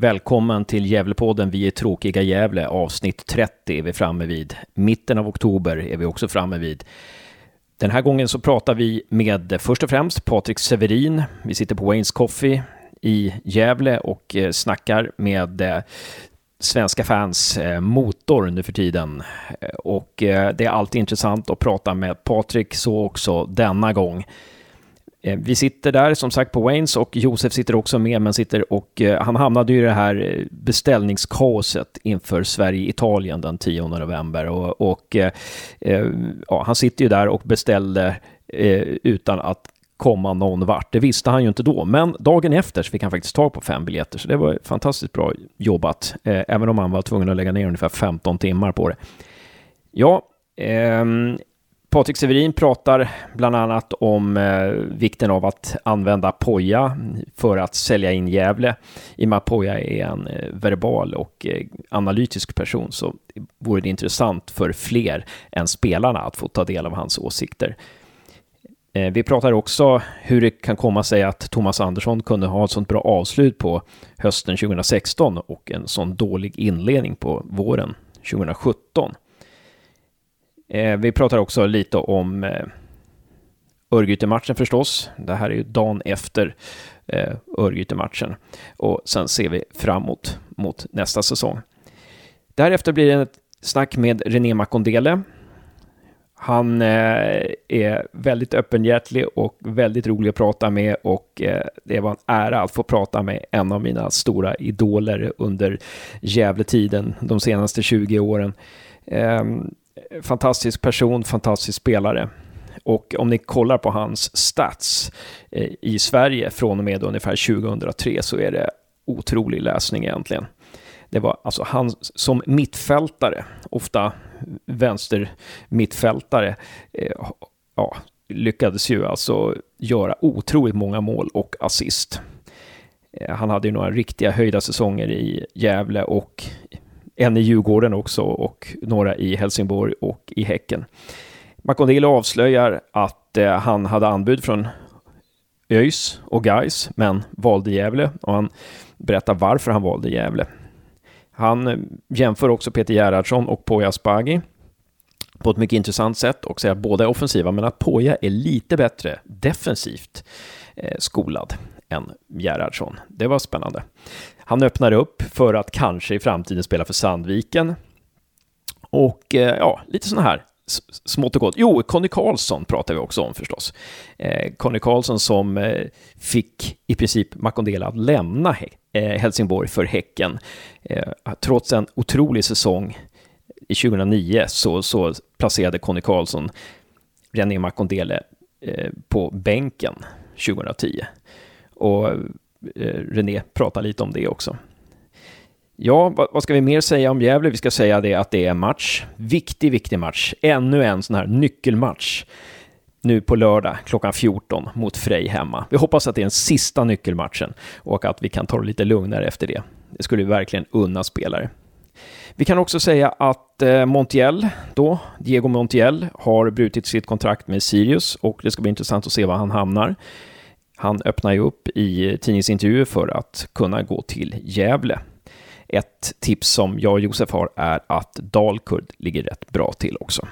Välkommen till Gävlepodden. Vi är tråkiga Gävle. Avsnitt 30 är vi framme vid. Mitten av oktober är vi också framme vid. Den här gången så pratar vi med först och främst Patrik Severin. Vi sitter på Waynes Coffee i Gävle och eh, snackar med eh, svenska fans eh, motor nu för tiden. Och det är alltid intressant att prata med Patrik, så också denna gång. Eh, vi sitter där som sagt på Waynes och Josef sitter också med, men sitter och eh, han hamnade i det här eh, beställningskaoset inför Sverige-Italien den 10 november och, och ja, han sitter ju där och beställde utan att komma någon vart. Det visste han ju inte då, men dagen efter så fick han faktiskt tag på fem biljetter, så det var fantastiskt bra jobbat, även om han var tvungen att lägga ner ungefär 15 timmar på det. Ja, ehm, Patrik Severin pratar bland annat om eh, vikten av att använda poja för att sälja in Gävle. I och med att poja är en eh, verbal och eh, analytisk person så vore det intressant för fler än spelarna att få ta del av hans åsikter. Eh, vi pratar också hur det kan komma sig att Thomas Andersson kunde ha ett sånt bra avslut på hösten 2016 och en sån dålig inledning på våren 2017. Eh, vi pratar också lite om eh, Örgryte-matchen förstås. Det här är ju dagen efter eh, Örgryte-matchen. Och sen ser vi framåt mot nästa säsong. Därefter blir det ett snack med René Makondele. Han eh, är väldigt öppenhjärtig och väldigt rolig att prata med och eh, det var en ära att få prata med en av mina stora idoler under Gävletiden de senaste 20 åren. Um, fantastisk person, fantastisk spelare. Och om ni kollar på hans stats eh, i Sverige från och med ungefär 2003 så är det otrolig läsning egentligen. Det var alltså han som mittfältare, ofta vänster mittfältare, eh, ja, lyckades ju alltså göra otroligt många mål och assist. Eh, han hade ju några riktiga höjda säsonger i Gävle och en i Djurgården också och några i Helsingborg och i Häcken. Makondele avslöjar att eh, han hade anbud från ÖIS och Gais men valde Gävle och han berättar varför han valde Gävle. Han eh, jämför också Peter Gerhardsson och Poya Asbaghi på ett mycket intressant sätt och säger att båda är offensiva men att Poya är lite bättre defensivt eh, skolad än Gerhardsson. Det var spännande. Han öppnar upp för att kanske i framtiden spela för Sandviken. Och eh, ja, lite sådana här smått och gott. Jo, Conny Karlsson pratar vi också om förstås. Eh, Conny Karlsson som eh, fick i princip Makondela att lämna eh, Helsingborg för Häcken. Eh, trots en otrolig säsong i 2009 så, så placerade Conny Karlsson René Makondele eh, på bänken 2010. Och Eh, René prata lite om det också. Ja, vad, ska vi mer säga om Gävle? Vi ska säga det att det är match. Viktig, viktig match. Ännu en sån här nyckelmatch. Nu på lördag klockan 14 mot Frej hemma. Vi hoppas att det är den sista nyckelmatchen och att vi kan ta det lite lugnare efter det. Det skulle vi verkligen unna spelare. Vi kan också säga att eh, Montiel, då, Diego Montiel, har brutit sitt kontrakt med Sirius och det ska bli intressant att se var han hamnar. Han öppnar ju upp i tidningsintervjuer för att kunna gå till Gävle. Ett tips som jag och Josef har är att Dalkurd ligger rätt bra till också.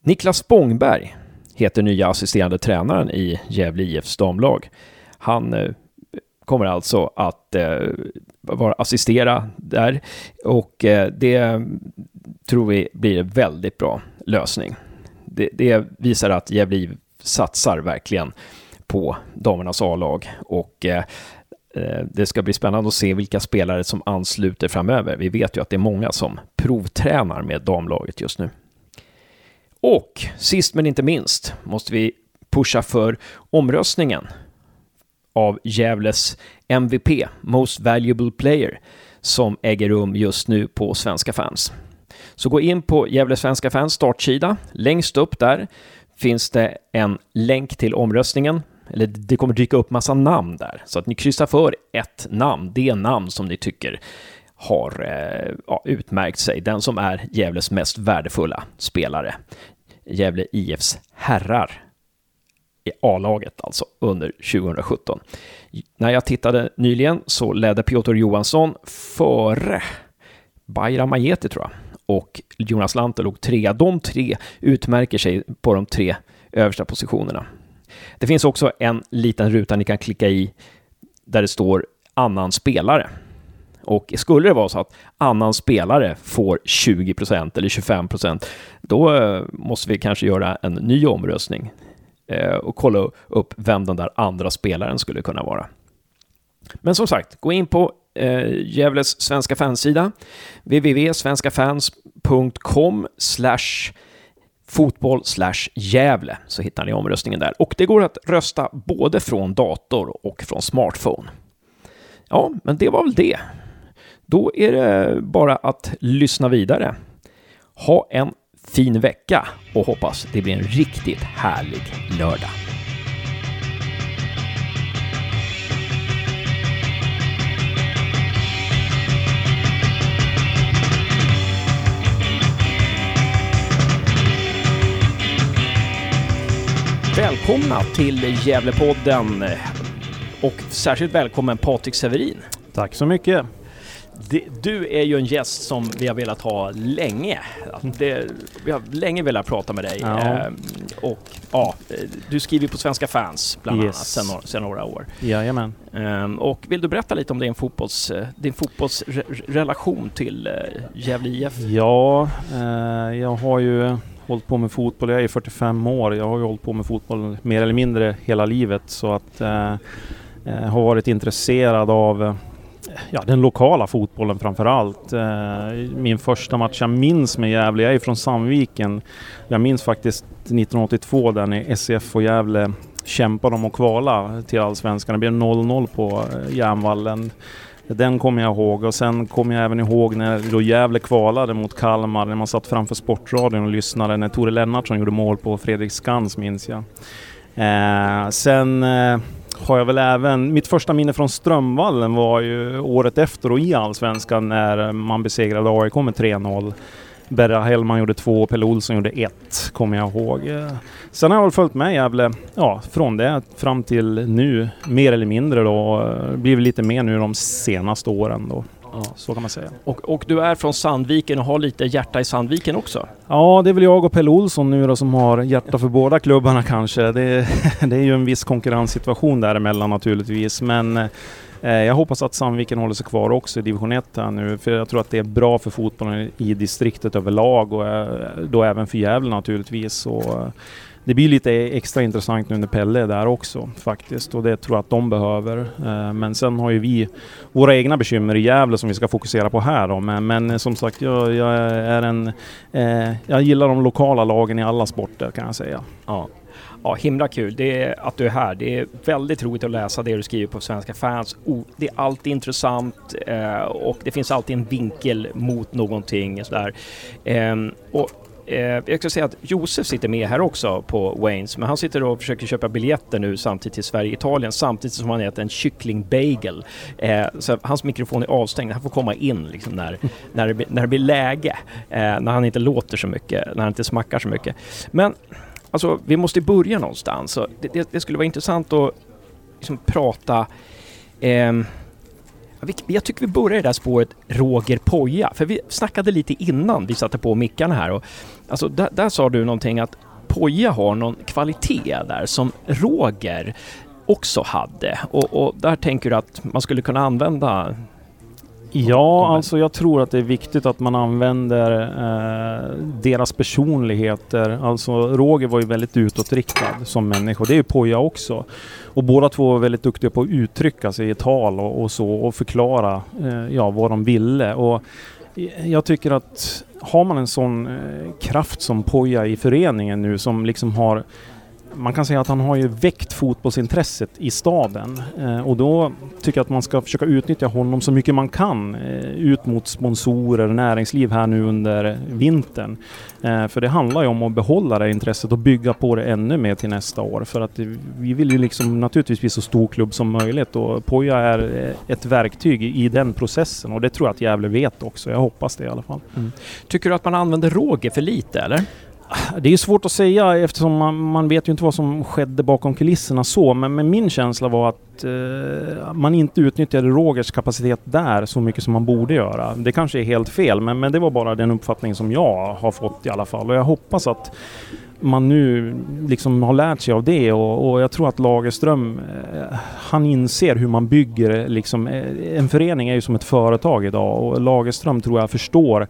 Niklas Spångberg heter nya assisterande tränaren i Gävle IFs damlag. Han eh, kommer alltså att eh, vara assistera där och eh, det tror vi blir en väldigt bra lösning. Det, det visar att Gävle IF satsar verkligen på damernas A-lag och eh, eh, det ska bli spännande att se vilka spelare som ansluter framöver. Vi vet ju att det är många som provtränar med damlaget just nu. Och sist men inte minst måste vi pusha för omröstningen av Gävles MVP, Most Valuable Player, som äger rum just nu på Svenska fans. Så gå in på Gävle Svenska fans startsida. Längst upp där finns det en länk till omröstningen eller det kommer dyka upp massa namn där. Så att ni kryssar för ett namn, det namn som ni tycker har eh, ja, utmärkt sig. Den som är Gävles mest värdefulla spelare. Gävle IFs herrar i A-laget alltså under 2017. När jag tittade nyligen så ledde Piotr Johansson före Bayram Majeti tror jag och Jonas Lantto låg trea. De tre utmärker sig på de tre översta positionerna. Det finns också en liten ruta ni kan klicka i där det står annan spelare. Och skulle det vara så att annan spelare får 20% eller 25% då eh, måste vi kanske göra en ny omröstning eh, och kolla upp vem den där andra spelaren skulle kunna vara. Men som sagt, gå in på eh, Gävles svenska fansida, www.svenskafans.com slash fotboll slash Gävle så hittar ni omröstningen där. Och det går att rösta både från dator och från smartphone. Ja, men det var väl det. Då är det bara att lyssna vidare. Ha en fin vecka och hoppas det blir en riktigt härlig lördag. Välkomna till Gävlepodden och särskilt välkommen Patrik Severin. Tack så mycket. Du är ju en gäst som vi har velat ha länge. Det, vi har länge velat prata med dig. Ja. Ehm, och ja, du skriver på Svenska fans bland yes. annat sedan, några år. Jajamän. Ehm, och vill du berätta lite om din, fotbolls, din fotbollsrelation till eh, Gävle IF? Ja, eh, jag har ju hållit på med fotboll. Jag är 45 år. Jag har ju hållit på med fotboll mer eller mindre hela livet så att eh, eh har varit intresserad av eh, ja, den lokala fotbollen framför allt. Eh, min första match jag minns med Gävle, jag är från Sandviken. Jag minns faktiskt 1982 där när SEF och Gävle kämpade om att kvala till Allsvenskan. Det blev 0-0 på eh, Järnvallen. Den kommer jag ihåg och sen kommer jag även ihåg när då Gävle kvalade mot Kalmar, när man satt framför Sportradion och lyssnade när Tore Lennartsson gjorde mål på Fredrik Skans minns jag. Eh, sen eh, har jag väl även, mitt första minne från Strömvallen var ju året efter och i Allsvenskan när man besegrade AIK med 3-0. Berra Hellman gjorde två, Pelle Olsson gjorde ett, kommer jag ihåg. Sen har jag väl följt med Gävle, ja, från det fram till nu, mer eller mindre då. Blivit lite mer nu de senaste åren då. Ja. Så kan man säga. Och, och, du är från Sandviken och har lite hjärta i Sandviken också? Ja, det är väl jag och Pelle Olsson nu då som har hjärta för båda klubbarna kanske. Det, det är ju en viss konkurrenssituation däremellan naturligtvis, men eh, Eh, jag hoppas att Sandviken håller sig kvar också i division 1 här nu, för jag tror att det är bra för fotbollen i distriktet överlag och eh, då även för Gävle naturligtvis. Och, eh, det blir lite extra intressant nu när Pelle är där också faktiskt och det tror jag att de behöver. Men sen har ju vi våra egna bekymmer i Gävle som vi ska fokusera på här då. Men, men som sagt, jag, jag, är en... Eh, jag gillar de lokala lagen i alla sporter kan jag säga. Ja. Ja, himla kul det är att du är här. Det är väldigt roligt att läsa det du skriver på Svenska fans. det är alltid intressant eh, och det finns alltid en vinkel mot någonting. Sådär. Eh, och Eh, jag ska säga att Josef sitter med här också på Waynes, men han sitter och försöker köpa biljetter nu samtidigt till Sverige-Italien samtidigt som han äter en kycklingbagel. Eh, så hans mikrofon är avstängd, han får komma in liksom när, när, det, när det blir läge, eh, när han inte låter så mycket, när han inte smackar så mycket. Men alltså, vi måste börja någonstans. Det, det, det skulle vara intressant att liksom, prata eh, jag tycker vi börjar i det här spåret Roger Poja, för vi snackade lite innan vi satte på mickarna här och alltså där, där sa du någonting att Poja har någon kvalitet där som Roger också hade och, och där tänker du att man skulle kunna använda Ja, alltså jag tror att det är viktigt att man använder eh, deras personligheter. Alltså Roger var ju väldigt utåtriktad som människa. Det är ju Poja också. Och båda två var väldigt duktiga på att uttrycka sig i tal och, och så och förklara eh, ja, vad de ville. Och jag tycker att har man en sån eh, kraft som Poja i föreningen nu som liksom har man kan säga att han har ju väckt fotbollsintresset i staden eh, och då tycker jag att man ska försöka utnyttja honom så mycket man kan eh, ut mot sponsorer och näringsliv här nu under vintern. Eh, för det handlar ju om att behålla det intresset och bygga på det ännu mer till nästa år för att vi vill ju liksom naturligtvis bli så stor klubb som möjligt och Poja är eh, ett verktyg i den processen och det tror jag att Gävle vet också. Jag hoppas det i alla fall. Mm. Tycker du att man använder Roger för lite eller? Det är svårt att säga eftersom man, man, vet ju inte vad som skedde bakom kulisserna så, men, men min känsla var att eh, man inte utnyttjade Rogers kapacitet där så mycket som man borde göra. Det kanske är helt fel, men, men det var bara den uppfattning som jag har fått i alla fall. Och jag hoppas att man nu liksom har lärt sig av det och, och jag tror att Lagerström, eh, han inser hur man bygger liksom, eh, en förening är ju som ett företag idag och Lagerström tror jag förstår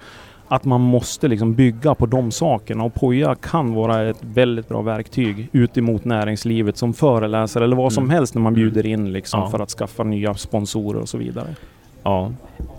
att man måste liksom bygga på de sakerna och Poja kan vara ett väldigt bra verktyg ut emot näringslivet som föreläsare eller vad som mm. helst när man bjuder in liksom ja. för att skaffa nya sponsorer och så vidare. Ja,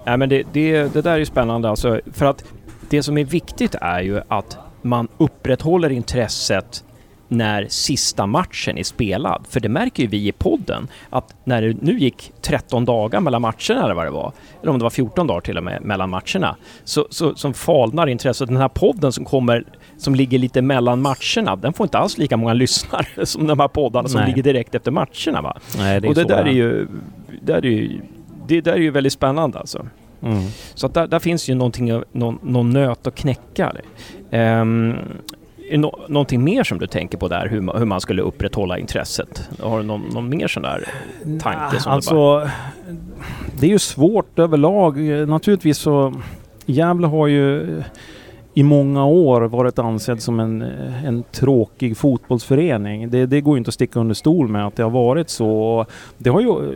ja men det, det, det där är ju spännande alltså för att det som är viktigt är ju att man upprätthåller intresset när sista matchen är spelad. För det märker ju vi i podden att när det nu gick 13 dagar mellan matcherna eller vad det var, eller om det var 14 dagar till och med mellan matcherna, så, så som falnar intresset. Den här podden som kommer, som ligger lite mellan matcherna, den får inte alls lika många lyssnare som de här poddarna som ligger direkt efter matcherna. Va? Nej, det Och det där är ju, där är ju, det där är ju väldigt spännande alltså. Mm. Så att där, där, finns ju någonting, någon, någon nöt att knäcka. Um, är det någonting mer som du tänker på där, hur, hur man skulle upprätthålla intresset? Har du någon, någon mer sån där tanke? Som alltså, bara... det är ju svårt överlag. Naturligtvis så, Gävle har ju i många år varit ansedd som en, en tråkig fotbollsförening. Det, det går ju inte att sticka under stol med att det har varit så. Det har ju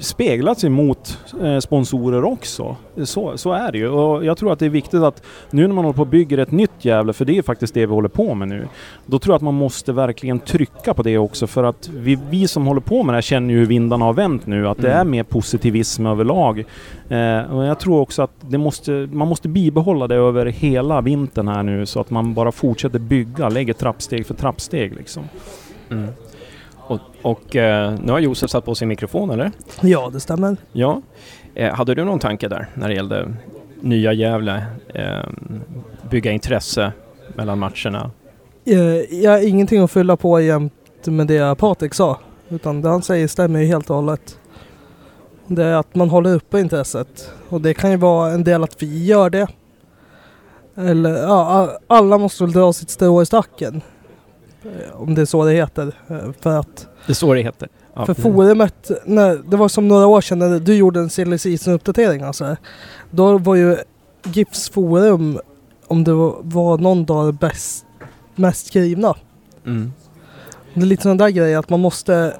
speglat sig mot eh, sponsorer också. Så, så är det ju. Och jag tror att det är viktigt att nu när man håller på och bygger ett nytt Gävle, för det är faktiskt det vi håller på med nu, då tror jag att man måste verkligen trycka på det också för att vi, vi som håller på med det här känner ju hur vindarna har vänt nu, att mm. det är mer positivism överlag. Eh, och jag tror också att det måste, man måste bibehålla det över hela vintern här nu så att man bara fortsätter bygga, lägger trappsteg för trappsteg liksom. Mm. Och, och eh, nu har Josef satt på sin mikrofon, eller? Ja, det stämmer. Ja. Eh, hade du någon tanke där när det gällde nya Gävle? Eh, bygga intresse mellan matcherna? Jag har ingenting att fylla på jämt med det Patrik sa. Utan det han säger stämmer ju helt och hållet. Det är att man håller uppe intresset. Och det kan ju vara en del att vi gör det. Eller ja, alla måste väl dra sitt strå i stacken. Eh, om det är så det heter. Eh, för att... Det är så det heter? Ja. För forumet, när, det var som några år sedan när du gjorde en silly uppdatering alltså. Då var ju GIFs forum, om det var, någon dag bäst, mest skrivna. Mm. Det är lite sån där grej att man måste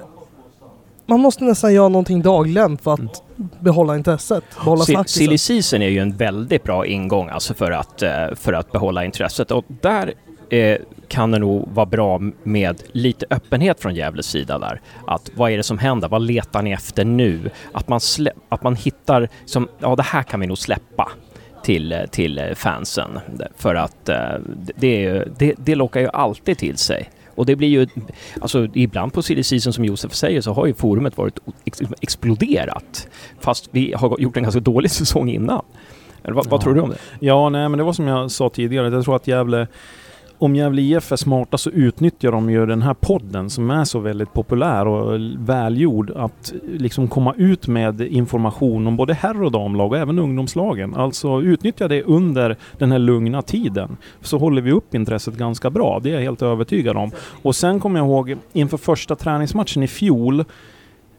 man måste nästan göra någonting dagligen för att mm. behålla intresset. Behålla S Silly season är ju en väldigt bra ingång alltså för att, eh, för att behålla intresset och där eh, kan det nog vara bra med lite öppenhet från Gävles sida där. Att vad är det som händer? Vad letar ni efter nu? Att man, att man hittar som, ja det här kan vi nog släppa till, till fansen. För att eh, det, det, det lockar ju alltid till sig. Och det blir ju, alltså ibland på silly season som Josef säger så har ju forumet varit ex exploderat. Fast vi har gjort en ganska dålig säsong innan. Eller vad, ja. vad tror du om det? Ja, nej men det var som jag sa tidigare, jag tror att Gävle om Gävle IF är smarta så utnyttjar de ju den här podden som är så väldigt populär och välgjord att liksom komma ut med information om både herr och damlag och även ungdomslagen. Alltså utnyttja det under den här lugna tiden. Så håller vi upp intresset ganska bra, det är jag helt övertygad om. Och sen kommer jag ihåg inför första träningsmatchen i fjol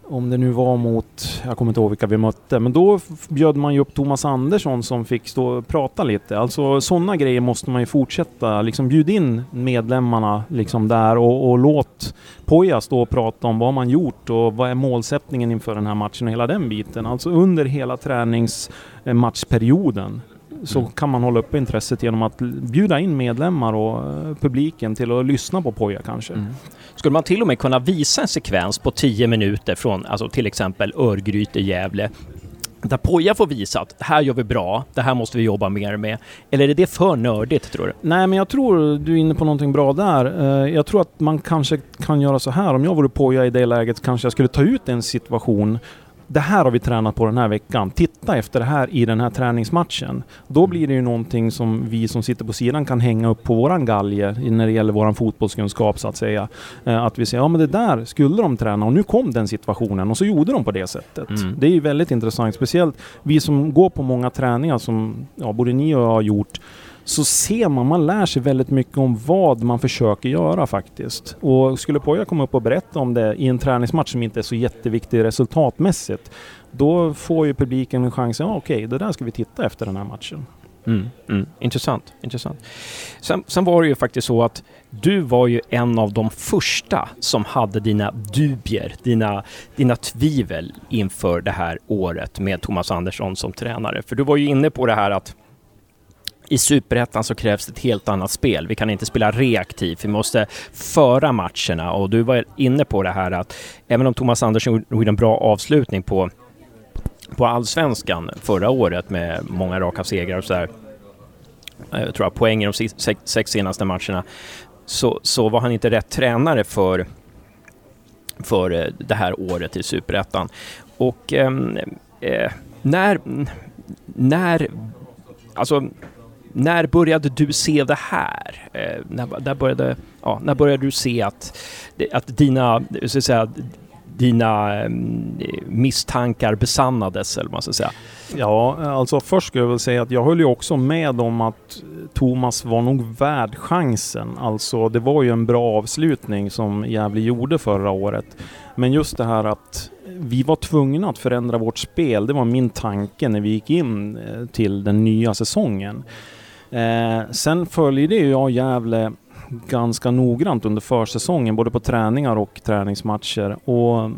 om det nu var mot, jag kommer inte ihåg vilka vi mötte, men då bjöd man ju upp Thomas Andersson som fick stå och prata lite. Alltså sådana grejer måste man ju fortsätta, liksom bjud in medlemmarna liksom där och, och låt Poja stå och prata om vad man gjort och vad är målsättningen inför den här matchen och hela den biten. Alltså under hela träningsmatchperioden eh, så mm. kan man hålla uppe intresset genom att bjuda in medlemmar och eh, publiken till att lyssna på Poja kanske. Mm. Skulle man till och med kunna visa en sekvens på 10 minuter från alltså till exempel Örgryte, Gävle där Poja får visa att det här gör vi bra, det här måste vi jobba mer med. Eller är det för nördigt tror du? Nej, men jag tror du är inne på någonting bra där. Eh, jag tror att man kanske kan göra så här. Om jag vore Poja i det läget kanske jag skulle ta ut en situation det här har vi tränat på den här veckan. Titta efter det här i den här träningsmatchen. Då mm. blir det ju någonting som vi som sitter på sidan kan hänga upp på våran galge när det gäller våran fotbollskunskap så att säga. Eh, att vi säger, ja men det där skulle de träna och nu kom den situationen och så gjorde de på det sättet. Mm. Det är ju väldigt intressant, speciellt vi som går på många träningar som ja, både ni och jag har gjort så ser man, man lär sig väldigt mycket om vad man försöker göra faktiskt. Och skulle Poja komma upp och berätta om det i en träningsmatch som inte är så jätteviktig resultatmässigt, då får ju publiken en chans, ja okej, okay, det där ska vi titta efter den här matchen. Mm, mm. Intressant. intressant. Sen, sen, var det ju faktiskt så att du var ju en av de första som hade dina dubier, dina, dina tvivel inför det här året med Thomas Andersson som tränare. För du var ju inne på det här att i superettan så krävs ett helt annat spel. Vi kan inte spela reaktivt, vi måste föra matcherna och du var inne på det här att även om Thomas Andersson gjorde en bra avslutning på på allsvenskan förra året med många raka segrar och sådär. tror eh, jag tror poäng i de sex, sex senaste matcherna. Så, så var han inte rätt tränare för, för eh, det här året i Superettan. Och ehm, eh, när, när, alltså, när började du se det här? Eh, när, där började, ja, när började du se att, att dina, så att säga, dina eh, misstankar besannades, eller vad man ska säga? Ja, alltså först ska jag väl säga att jag höll ju också med om att Thomas var nog värd chansen. Alltså det var ju en bra avslutning som Gävle gjorde förra året. Men just det här att vi var tvungna att förändra vårt spel, det var min tanke när vi gick in eh, till den nya säsongen. Eh, sen följde ju jag Gävle ganska noggrant under försäsongen, både på träningar och träningsmatcher. Och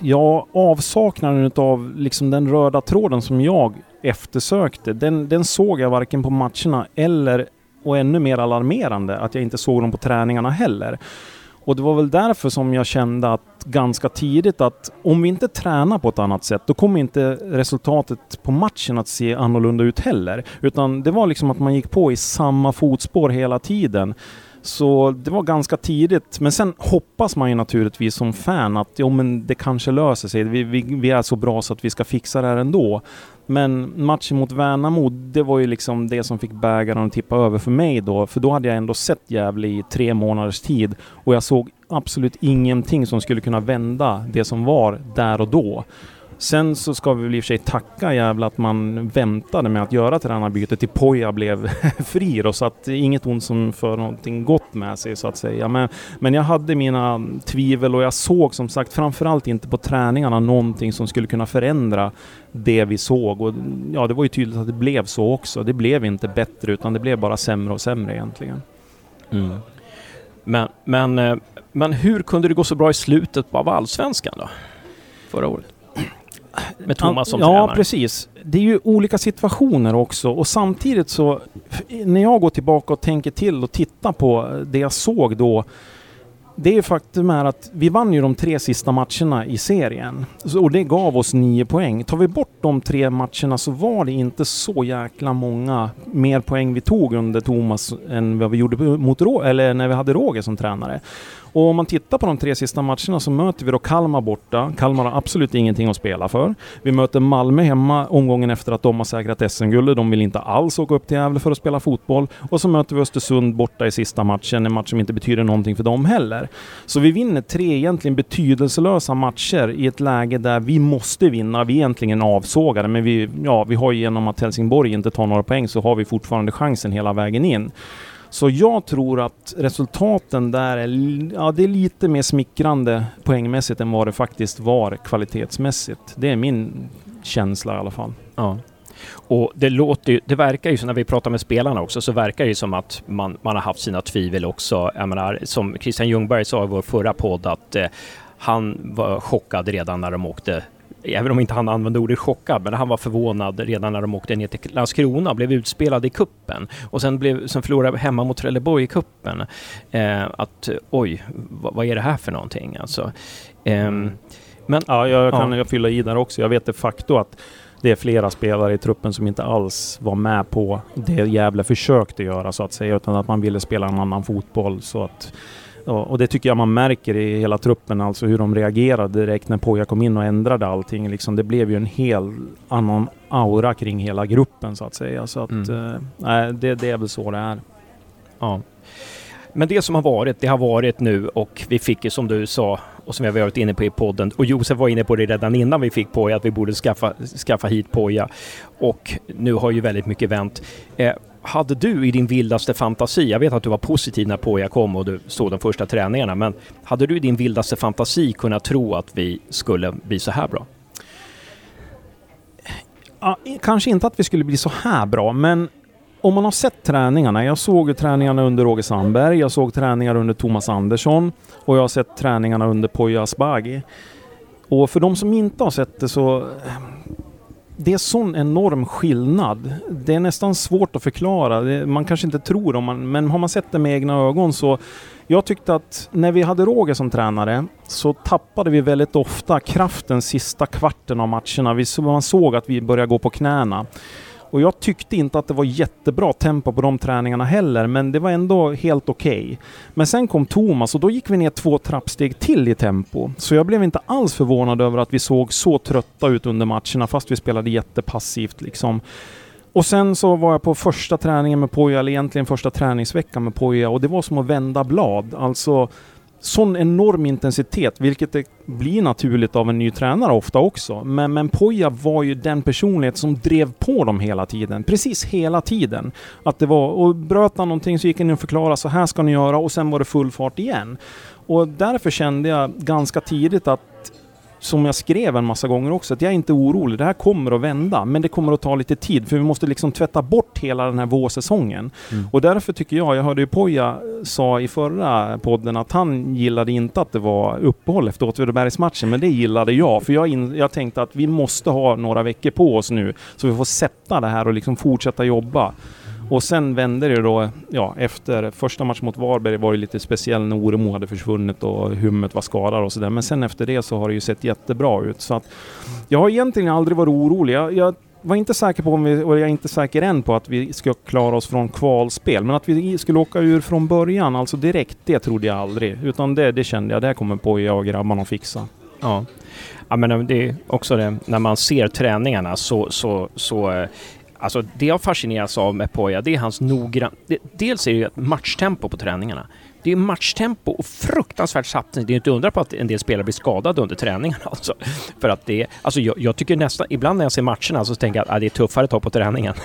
ja, avsaknaden av liksom den röda tråden som jag eftersökte, den, den såg jag varken på matcherna eller, och ännu mer alarmerande, att jag inte såg dem på träningarna heller. Och det var väl därför som jag kände att ganska tidigt att om vi inte tränar på ett annat sätt, då kommer inte resultatet på matchen att se annorlunda ut heller. Utan det var liksom att man gick på i samma fotspår hela tiden. Så det var ganska tidigt, men sen hoppas man ju naturligtvis som fan att jo, men det kanske löser sig. Vi, vi, vi är så bra så att vi ska fixa det här ändå. Men matchen mot Värnamo, det var ju liksom det som fick bägaren att tippa över för mig då. För då hade jag ändå sett Gävle i tre månaders tid och jag såg absolut ingenting som skulle kunna vända det som var där och då. Sen så ska vi väl i och för sig tacka jävla att man väntade med att göra tränarbytet till Poja blev fri då, så att inget ont som för någonting gott med sig så att säga. Men, men jag hade mina tvivel och jag såg som sagt framförallt inte på träningarna någonting som skulle kunna förändra det vi såg. Och ja, det var ju tydligt att det blev så också. Det blev inte bättre utan det blev bara sämre och sämre egentligen. Mm. Men, men, eh, men hur kunde det gå så bra i slutet av allsvenskan då? Förra året? Med Thomas som Ja, tränare. precis. Det är ju olika situationer också och samtidigt så när jag går tillbaka och tänker till och tittar på det jag såg då det är ju faktum är att vi vann ju de tre sista matcherna i serien. Och det gav oss nio poäng. Tar vi bort de tre matcherna så var det inte så jäkla många mer poäng vi tog under Thomas än vad vi gjorde mot Rå eller när vi hade Roger som tränare. Och om man tittar på de tre sista matcherna så möter vi då Kalmar borta. Kalmar har absolut ingenting att spela för. Vi möter Malmö hemma omgången efter att de har säkrat SM-guldet. De vill inte alls åka upp till Gävle för att spela fotboll. Och så möter vi Östersund borta i sista matchen, en match som inte betyder någonting för dem heller. Så vi vinner tre egentligen betydelselösa matcher i ett läge där vi måste vinna. Vi är egentligen avsågade, men vi, ja, vi har genom att Helsingborg inte tar några poäng så har vi fortfarande chansen hela vägen in. Så jag tror att resultaten där är, ja, det är lite mer smickrande poängmässigt än vad det faktiskt var kvalitetsmässigt. Det är min känsla i alla fall. Ja. Och det låter ju, det verkar ju som när vi pratar med spelarna också, så verkar det ju som att man, man har haft sina tvivel också. Jag menar, som Christian Ljungberg sa i vår förra podd att eh, han var chockad redan när de åkte även om inte han använde ordet chockad, men han var förvånad redan när de åkte ner till Landskrona och blev utspelade i kuppen och sen, blev, sen förlorade hemma mot Trelleborg i kuppen. Eh, att oj, vad, vad, är det här för någonting alltså? Eh, men, ja, jag kan ja. fylla i där också. Jag vet de facto att det är flera spelare i truppen som inte alls var med på det Gävle försökte göra så att säga, utan att man ville spela en annan fotboll. Så att och det tycker jag man märker i hela truppen, alltså hur de reagerade direkt när Poja kom in och ändrade allting. Liksom, det blev ju en helt annan aura kring hela gruppen så att säga. Så att, mm. eh, det, det är väl så det är. Ja. Men det som har varit, det har varit nu och vi fick ju som du sa och som vi har varit inne på i podden och Josef var inne på det redan innan vi fick Poja att vi borde skaffa, skaffa hit Poja. Och nu har ju väldigt mycket vänt. Eh, hade du i din vildaste fantasi, jag vet att du var positiv när Poja kom och du såg de första träningarna, men hade du i din vildaste fantasi kunnat tro att vi skulle bli så här bra? Ja, kanske inte att vi skulle bli så här bra, men om man har sett träningarna. Jag såg träningarna under Roger Sandberg, jag såg träningar under Thomas Andersson och jag har sett träningarna under Poya Asbaghi. Och för de som inte har sett det så det är sån enorm skillnad. Det är nästan svårt att förklara. man kanske inte tror det, men har man sett det med egna ögon så... Jag tyckte att när vi hade Roger som tränare så tappade vi väldigt ofta kraften sista kvarten av matcherna. man såg att vi började gå på knäna. Och jag tyckte inte att det var jättebra tempo på de träningarna heller, men det var ändå helt okej. Okay. Men sen kom Thomas och då gick vi ner två trappsteg till i tempo. Så jag blev inte alls förvånad över att vi såg så trötta ut under matcherna, fast vi spelade jättepassivt liksom. Och sen så var jag på första träningen med Poja, eller egentligen första träningsveckan med Poja, och det var som att vända blad. Alltså sån enorm intensitet, vilket det blir naturligt av en ny tränare ofta också. Men, men Poja var ju den personlighet som drev på dem hela tiden. Precis hela tiden. Att det var, och bröt han någonting så gick han in och förklarade så här ska ni göra och sen var det full fart igen. Och därför kände jag ganska tidigt att som jag skrev en massa gånger också, att jag är inte orolig. Det här kommer att vända, men det kommer att ta lite tid, för vi måste liksom tvätta bort hela den här vårsäsongen. Mm. Och därför tycker jag, jag hörde ju Poja sa i förra podden att han gillade inte att det var uppehåll efter Åtvidabergsmatchen, men det gillade jag, för jag, in, jag tänkte att vi måste ha några veckor på oss nu, så vi får sätta det här och liksom fortsätta jobba. Och sen vände det då, ja, efter första matchen mot Varberg var det lite speciell när Oremo hade försvunnit och Hummet var skadad och sådär. Men sen efter det så har det ju sett jättebra ut. Så att jag har egentligen aldrig varit orolig. Jag, jag var inte säker på om vi, och jag är inte säker än på att vi ska klara oss från kvalspel. Men att vi skulle åka ur från början, alltså direkt, det trodde jag aldrig. Utan det, det kände jag, det här kommer på jag och grabbarna att fixa. Ja. Ja men det är också det, när man ser träningarna så, så, så eh, Alltså det jag fascineras av med Poja, det är hans noggrann... Dels är det ett matchtempo på träningarna det är matchtempo och fruktansvärt satsning. Det är inte undra på att en del spelare blir skadade under träningarna. Alltså. För att det alltså jag, jag, tycker nästan, ibland när jag ser matcherna så tänker jag att ah, det är tuffare tag på träningen.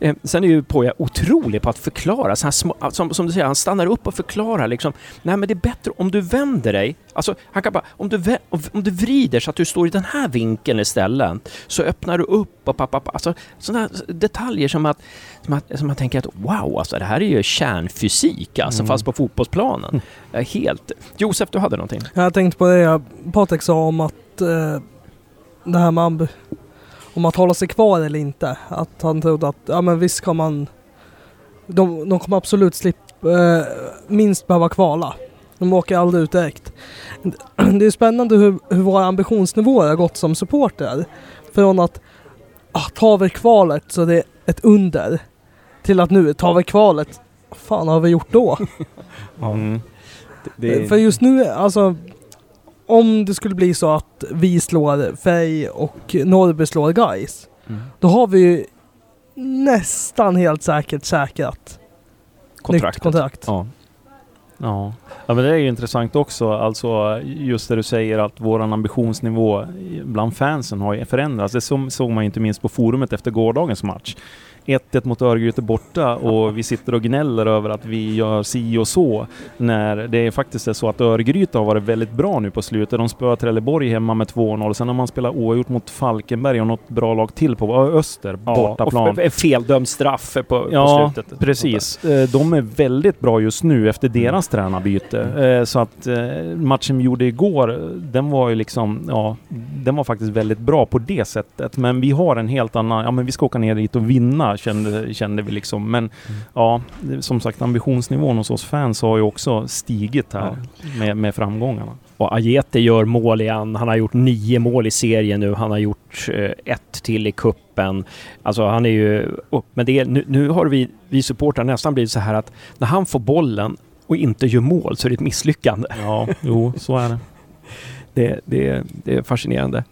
Eh, sen är ju Poja otrolig på att förklara, så små, som, som, du säger, han stannar upp och förklarar liksom. Nej men det är bättre om du vänder dig, alltså han kan bara, om du, om du vrider så att du står i den här vinkeln istället, så öppnar du upp och pappa, alltså sådana detaljer som att, som att, som man tänker att wow, alltså det här är ju kärnfysik alltså, mm. fast på fotboll fotbollsplanen. Mm. Helt... Josef, du hade någonting? Jag tänkte på det Patrik sa om att eh, det här med om att hålla sig kvar eller inte. Att han trodde att, ja men visst kan man... De, de kommer absolut slippa, eh, minst behöva kvala. De åker aldrig ut direkt. Det är spännande hur, hur våra ambitionsnivåer har gått som supporter. Från att ah, tar vi kvalet så det är ett under. Till att nu tar vi kvalet fan har vi gjort då? mm. det, För just nu, alltså om det skulle bli så att vi slår Fej och Norrby slår Guys mm. då har vi nästan helt säkert säkrat Kontraktet. nytt kontrakt. Ja. Ja. ja, men det är ju intressant också. Alltså just det du säger att våran ambitionsnivå bland fansen har förändrats. Det såg man inte minst på forumet efter gårdagens match. 1-1 mot Örgryte borta och vi sitter och gnäller över att vi gör si och så. När det faktiskt är så att Örgryte har varit väldigt bra nu på slutet. De spöar Trelleborg hemma med 2-0. Sen har man spelat oavgjort mot Falkenberg och något bra lag till på Öster, ja, bortaplan. Och feldömd straff på, ja, på slutet. precis. Eh, de är väldigt bra just nu efter mm. deras tränarbyte. Mm. Så att eh, matchen vi gjorde igår, den var ju liksom, ja, den var faktiskt väldigt bra på det sättet. Men vi har en helt annan, ja men vi ska åka ner dit och vinna kände, kände vi liksom. Men mm. ja, som sagt ambitionsnivån hos oss fans har ju också stigit här ja. med, med framgångarna. Och Ajete gör mål igen. Han har gjort nio mål i serien nu. Han har gjort eh, ett till i kuppen. Alltså han är ju... Oh, men det är, nu, nu har vi, vi supportrar nästan blivit så här att när han får bollen och inte gör mål så är det ett misslyckande. Ja, jo, så är det. det, det, det är fascinerande.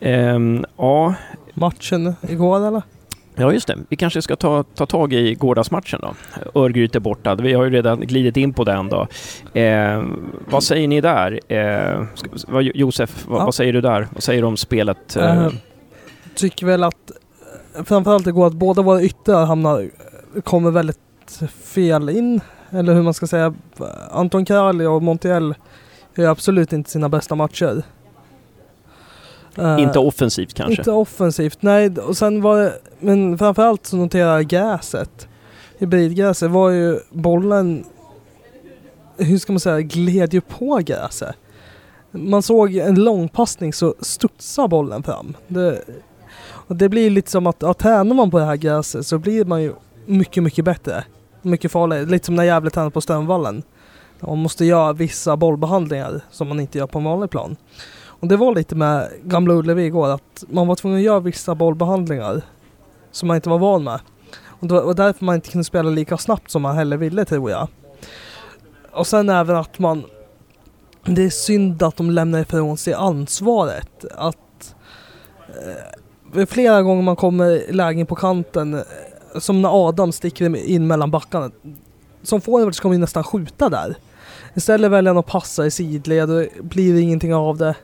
Um, ja. Matchen igår eller? Ja, just det. Vi kanske ska ta, ta tag i gårdagsmatchen då. Örgryte borta. Vi har ju redan glidit in på den då. Eh, vad säger ni där? Eh, vad, Josef, vad, Ja. vad säger du där? Vad säger du om spelet? Eh, Eh, tycker väl att framförallt igår att båda våra yttrar hamnar, kommer väldigt fel in. Eller hur man ska säga. Anton Kralj och Montiel gör absolut inte sina bästa matcher. Eh, inte offensivt kanske? Inte offensivt, nej. Och sen var det, men framförallt så noterar jag gräset. Hybridgräset var ju bollen, hur ska man säga, gled ju på gräset. Man såg en långpassning så studsar bollen fram. Det, och det blir lite som att, ja, tränar man på det här gräset så blir man ju mycket, mycket bättre. Mycket farligare. Lite som när Gävle tränar på Strömvallen. Man måste göra vissa bollbehandlingar som man inte gör på en vanlig plan. Och det var lite med Gamla Ullevi igår att man var tvungen att göra vissa bollbehandlingar som man inte var van med. Och det var därför man inte kunde spela lika snabbt som man heller ville tror jag. Och sen även att man det är synd att de lämnar ifrån sig ansvaret. Att eh, flera gånger man kommer i lägen på kanten, som när Adam sticker in mellan backarna. Som forward ska man ju nästan skjuta där. Istället väljer han att passa i sidled och blir ingenting av det.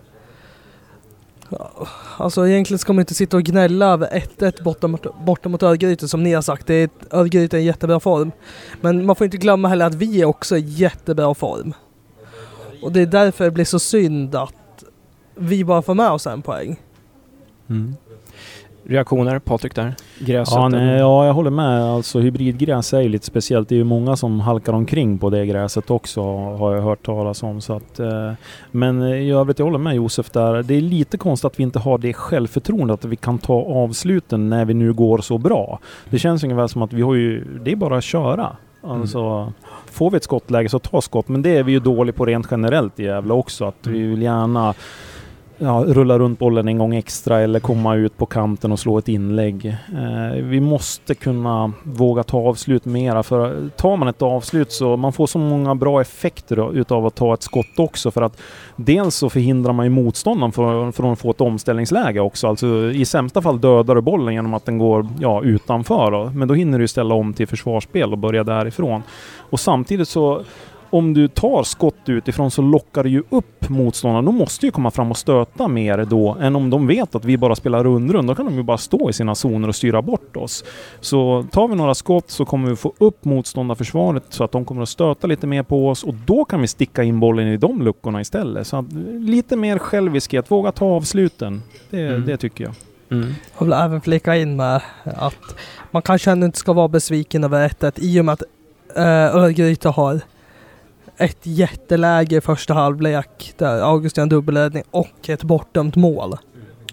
Alltså egentligen ska man inte sitta och gnälla över 1-1 borta mot, borta mot Örgryte som ni har sagt. Det är, Örgryte är i jättebra form. Men man får inte glömma heller att vi är också i jättebra form. Och det är därför det blir så synd att vi bara får med oss en poäng. Mm. Reaktioner, Patrik där? Gräset? Ja, nej, ja, jag håller med. Alltså hybridgräs är ju lite speciellt. Det är ju många som halkar omkring på det gräset också har jag hört talas om. Så att, eh, men i övrigt, jag håller med Josef där. Det är lite konstigt att vi inte har det självförtroendet att vi kan ta avsluten när vi nu går så bra. Det känns ungefär som att vi har ju, det är bara att köra. Alltså, Får vi ett skottläge så ta skott, men det är vi ju dåliga på rent generellt i Gävle också. Att vi vill gärna ja, rulla runt bollen en gång extra eller komma ut på kanten och slå ett inlägg. Eh, vi måste kunna våga ta avslut mera för tar man ett avslut så man får så många bra effekter då, utav att ta ett skott också för att dels så förhindrar man ju motståndaren från, från att få ett omställningsläge också. Alltså i sämsta fall dödar du bollen genom att den går ja, utanför då. Men då hinner du ställa om till försvarsspel och börja därifrån. Och samtidigt så om du tar skott utifrån så lockar det ju upp motståndarna. De måste ju komma fram och stöta mer då än om de vet att vi bara spelar rundrund. Då kan de ju bara stå i sina zoner och styra bort oss. Så tar vi några skott så kommer vi få upp motståndarförsvaret så att de kommer att stöta lite mer på oss och då kan vi sticka in bollen i de luckorna istället. Så att, lite mer själviskhet, våga ta avsluten. Det, Mm. det tycker jag. Mm. Jag vill även flika in med att man kanske ändå inte ska vara besviken över 1-1 i och med att äh, Örgryte har ett jätteläge i första halvlek där August gör en dubbelräddning och ett bortdömt mål.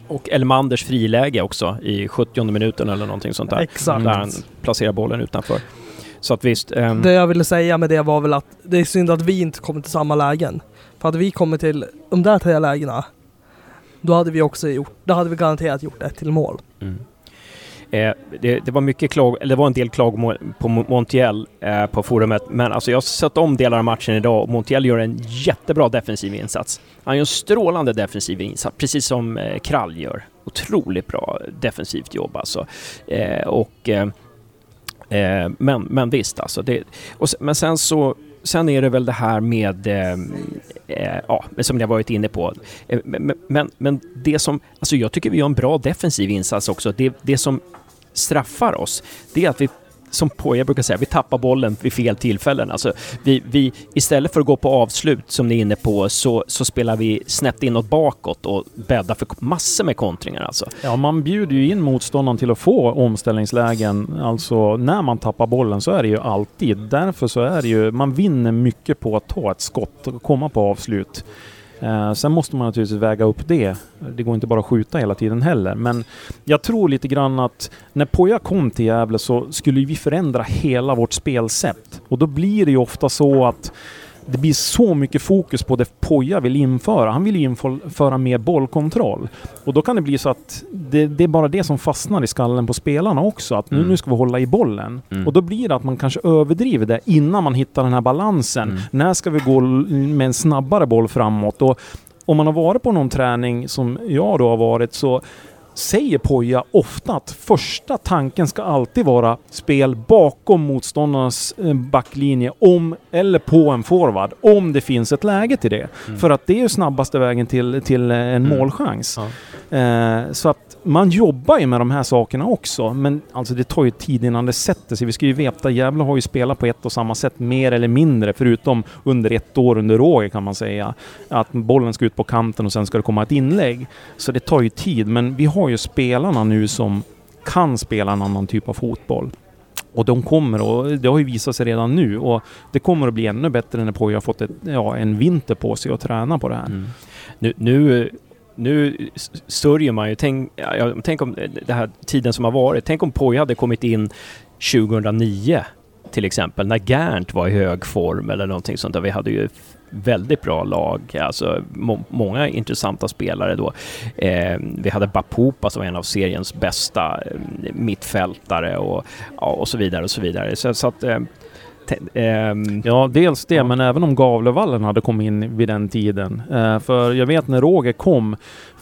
Och Elmanders friläge också i 70 minuten eller någonting sånt där. Exakt. Där han placerar bollen utanför. Så att visst. ehm, Det jag ville säga med det var väl att det är synd att vi inte kommer till samma lägen. För hade vi kommit till de där tre lägena då hade vi också gjort, då hade vi garanterat gjort ett till mål. Mm. Eh, det, det var mycket klag, eller det var en del klagomål på Montiel eh, på forumet, men alltså jag har sett om delar av matchen idag och Montiel gör en jättebra defensiv insats. Han gör en strålande defensiv insats, precis som eh, Krall gör. Otroligt bra defensivt jobb alltså. Eh, och, eh, eh, men, men visst alltså. Det, och, men sen så Sen är det väl det här med, eh, eh, ja, som jag varit inne på. Eh, men, men, men det som, alltså jag tycker vi gör en bra defensiv insats också. Det, det som straffar oss, det är att vi som Poja brukar säga, vi tappar bollen vid fel tillfällen. Alltså, vi, vi, istället för att gå på avslut, som ni är inne på, så, så spelar vi snett inåt bakåt och bäddar för massor med kontringar. Alltså. Ja, man bjuder ju in motståndaren till att få omställningslägen. Alltså när man tappar bollen så är det ju alltid. Därför så är det ju, man vinner mycket på att ta ett skott och komma på avslut. Eh, sen måste man naturligtvis väga upp det. Det går inte bara att skjuta hela tiden heller. Men jag tror lite grann att när Poja kom till Gävle så skulle vi förändra hela vårt spelsätt. Och då blir det ju ofta så att det blir så mycket fokus på det Poja vill införa. Han vill ju införa mer bollkontroll. Och då kan det bli så att det, det är bara det som fastnar i skallen på spelarna också. Att nu, Mm. nu ska vi hålla i bollen. Mm. Och då blir det att man kanske överdriver det innan man hittar den här balansen. Mm. När ska vi gå med en snabbare boll framåt? Och om man har varit på någon träning som jag då har varit så säger Poja ofta att första tanken ska alltid vara spel bakom motståndarnas eh, backlinje om, eller på en forward, om det finns ett läge till det. Mm. För att det är ju snabbaste vägen till, till en mm. målchans. Ja. Eh, så att man jobbar ju med de här sakerna också, men alltså det tar ju tid innan det sätter sig. Vi ska ju veta, Gävle har ju spelat på ett och samma sätt mer eller mindre, förutom under ett år under Roger kan man säga. Att bollen ska ut på kanten och sen ska det komma ett inlägg. Så det tar ju tid, men vi har ju spelarna nu som kan spela en annan typ av fotboll. Och de kommer, och det har ju visat sig redan nu, och det kommer att bli ännu bättre när Poja har fått ett, ja, en vinter på sig att träna på det här. Mm. Nu, nu nu sörjer man ju. Tänk, ja, tänk om eh, den här tiden som har varit. Tänk om Poja hade kommit in 2009 till exempel, när Gärnt var i hög form eller någonting sånt där. Vi hade ju väldigt bra lag, alltså må många intressanta spelare då. Eh, vi hade Bapupa som var en av seriens bästa eh, mittfältare och, ja, och så vidare och så vidare. Så, så att eh, Um, ja, dels det, men även om Gavlevallen hade kommit in vid den tiden. Uh, för jag vet när Roger kom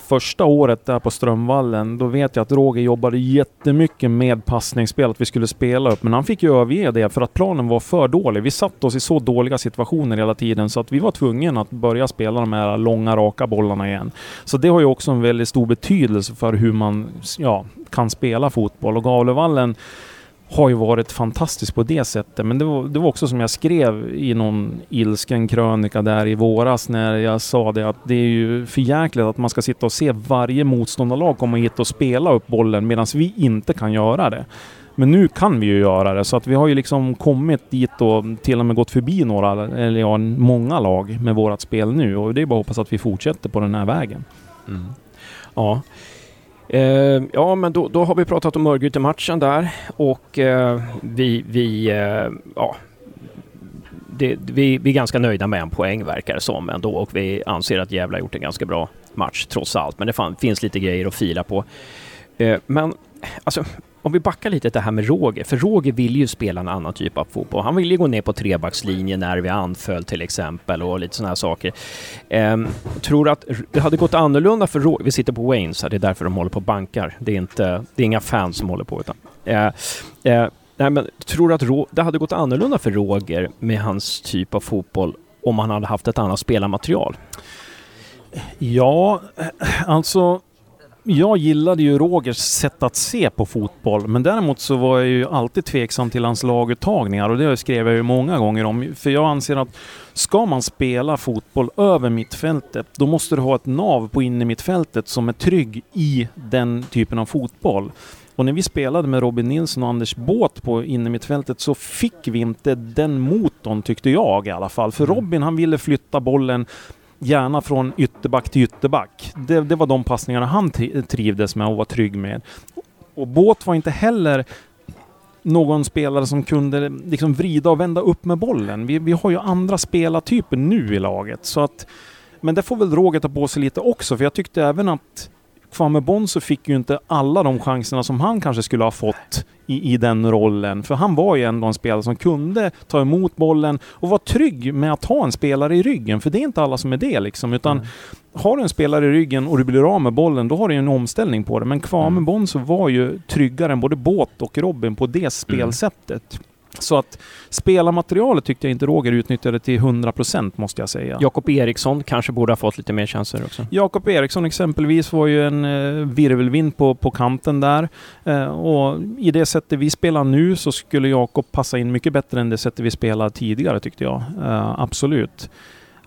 första året där på Strömvallen, då vet jag att Roger jobbade jättemycket med passningsspel, att vi skulle spela upp. Men han fick ju överge det för att planen var för dålig. Vi satt oss i så dåliga situationer hela tiden så att vi var tvungna att börja spela de här långa, raka bollarna igen. Så det har ju också en väldigt stor betydelse för hur man ja, kan spela fotboll. Och Gavlevallen har ju varit fantastiskt på det sättet. Men det var, det var också som jag skrev i någon ilsken krönika där i våras när jag sa det att det är ju för jäkligt att man ska sitta och se varje motståndarlag komma hit och spela upp bollen medan vi inte kan göra det. Men nu kan vi ju göra det, så att vi har ju liksom kommit dit och till och med gått förbi några, eller ja, många lag med vårat spel nu och det är bara att hoppas att vi fortsätter på den här vägen. Mm. Ja. Eh, ja, men då, då, har vi pratat om Örgryte-matchen där och eh, vi, vi eh, ja, det, vi, vi, är ganska nöjda med en poäng verkar det som ändå och vi anser att Gävle har gjort en ganska bra match trots allt. Men det fan, finns lite grejer att fila på. Eh, men alltså, om vi backar lite det här med Roger, för Roger vill ju spela en annan typ av fotboll. Han vill ju gå ner på trebackslinjen när vi anföll till exempel och lite sådana här saker. Um, tror att det hade gått annorlunda för Roger, vi sitter på Waynes här, det är därför de håller på och bankar. Det är, inte, det är inga fans som håller på utan. Uh, uh, nej, men tror du att det hade gått annorlunda för Roger med hans typ av fotboll om han hade haft ett annat spelarmaterial? Ja, alltså jag gillade ju Rogers sätt att se på fotboll, men däremot så var jag ju alltid tveksam till hans laguttagningar och det skrev jag ju många gånger om. För jag anser att ska man spela fotboll över mittfältet, då måste du ha ett nav på inne mittfältet som är trygg i den typen av fotboll. Och när vi spelade med Robin Nilsson och Anders Båt på innermittfältet så fick vi inte den motorn tyckte jag i alla fall. För mm. Robin han ville flytta bollen gärna från ytterback till ytterback. Det, det var de passningarna han trivdes med och var trygg med. Och Båt var inte heller någon spelare som kunde liksom vrida och vända upp med bollen. Vi, vi har ju andra spelartyper nu i laget, så att... Men det får väl Roger ta på sig lite också, för jag tyckte även att Kwame Bonzo fick ju inte alla de chanserna som han kanske skulle ha fått i, i den rollen. För han var ju ändå en spelare som kunde ta emot bollen och var trygg med att ha en spelare i ryggen. För det är inte alla som är det liksom. Utan mm. har du en spelare i ryggen och du blir av med bollen, då har du en omställning på det. Men Kwame mm. Bonzo var ju tryggare än både Båt och Robin på det mm. spelsättet. Mm. Så att spelarmaterialet tyckte jag inte Roger utnyttjade till 100% måste jag säga. Jakob Eriksson kanske borde ha fått lite mer chanser också. Jakob Eriksson exempelvis var ju en eh, virvelvind på, på kanten där. Eh, och i det sättet vi spelar nu så skulle Jakob passa in mycket bättre än det sättet vi spelade tidigare tyckte jag. Eh, absolut.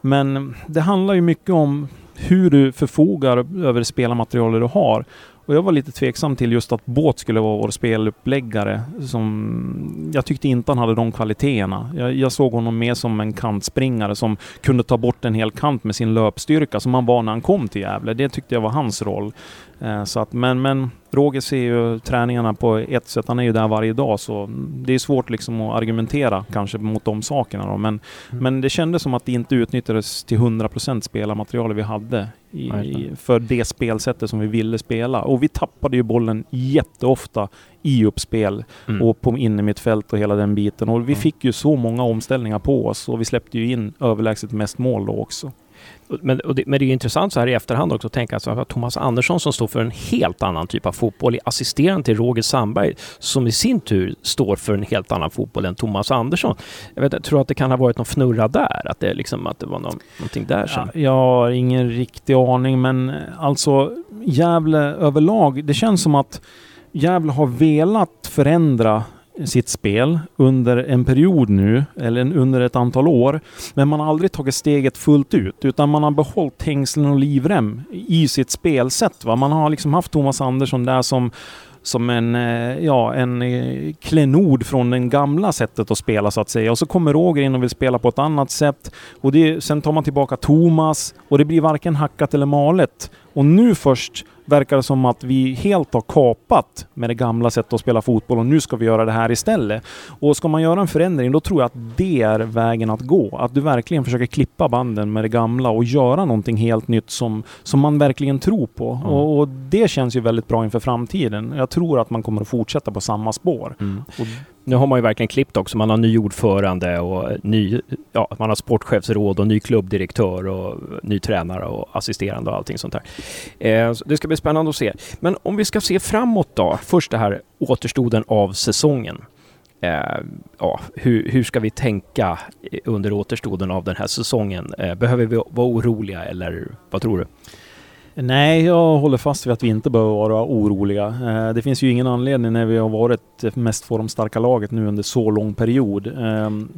Men det handlar ju mycket om hur du förfogar över spelarmaterialet du har. Och jag var lite tveksam till just att Båt skulle vara vår speluppläggare. Som, jag tyckte inte han hade de kvaliteterna. Jag, jag, såg honom mer som en kantspringare som kunde ta bort en hel kant med sin löpstyrka som han var när han kom till Gävle. Det tyckte jag var hans roll. Eh, så att, men, men Roger ser ju träningarna på ett sätt. Han är ju där varje dag så det är svårt liksom att argumentera kanske mot de sakerna. Då. Men, mm. men det kändes som att det inte utnyttjades till 100% spelarmaterialet vi hade i, i, för det spelsättet som vi ville spela. Och vi tappade ju bollen jätteofta i uppspel mm. och på innermittfält och hela den biten. Och vi mm. fick ju så många omställningar på oss och vi släppte ju in överlägset mest mål då också. Men, det, men det är intressant så här i efterhand också att tänka att Thomas Andersson som står för en helt annan typ av fotboll är assisterande till Roger Sandberg som i sin tur står för en helt annan fotboll än Thomas Andersson. Jag, vet, jag tror att det kan ha varit någon fnurra där, att det, liksom, att det var någon, någonting där som... Ja, jag har ingen riktig aning men eh, alltså Gävle överlag, det känns som att Gävle har velat förändra sitt spel under en period nu, eller under ett antal år. Men man har aldrig tagit steget fullt ut, utan man har behållit hängslen och livrem i sitt spelsätt. Va? Man har liksom haft Thomas Andersson där som som en, eh, ja, en eh, klenod från det gamla sättet att spela så att säga. Och så kommer Roger in och vill spela på ett annat sätt. Och det, sen tar man tillbaka Thomas och det blir varken hackat eller malet. Och nu först verkar det som att vi helt har kapat med det gamla sättet att spela fotboll och nu ska vi göra det här istället. Och ska man göra en förändring då tror jag att det är vägen att gå. Att du verkligen försöker klippa banden med det gamla och göra någonting helt nytt som, som man verkligen tror på. Mm. Och, och, det känns ju väldigt bra inför framtiden. Jag tror att man kommer att fortsätta på samma spår. Mm. Och, nu har man ju verkligen klippt också. Man har ny ordförande och ny, ja, man har sportchefsråd och ny klubbdirektör och ny tränare och assisterande och allting sånt där. Eh, så det ska bli spännande att se. Men om vi ska se framåt då. Först det här återstoden av säsongen. Eh, ja, hur, hur, ska vi tänka under återstoden av den här säsongen? Eh, behöver vi vara oroliga eller vad tror du? Nej, jag håller fast vid att vi inte behöver vara oroliga. Eh, det finns ju ingen anledning när vi har varit det mest formstarka laget nu under så lång period. Ehm,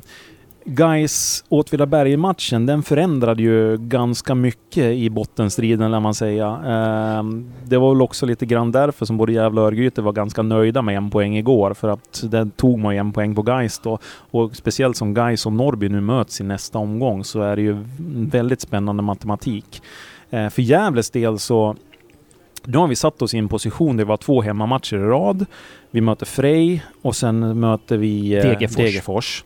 guys Gais Åtvidaberg-matchen, den förändrade ju ganska mycket i bottenstriden, lär man säga. Ehm, det var väl också lite grann därför som både Gävle och Örgryte var ganska nöjda med en poäng igår, för att den tog man ju en poäng på Gais då. Och speciellt som Gais och Norrby nu möts i nästa omgång så är det ju väldigt spännande matematik. Eh, för Gävles del så nu har vi satt oss i en position där vi har två hemmamatcher i rad. Vi möter Frej och sen möter vi eh, Degerfors. Degerfors.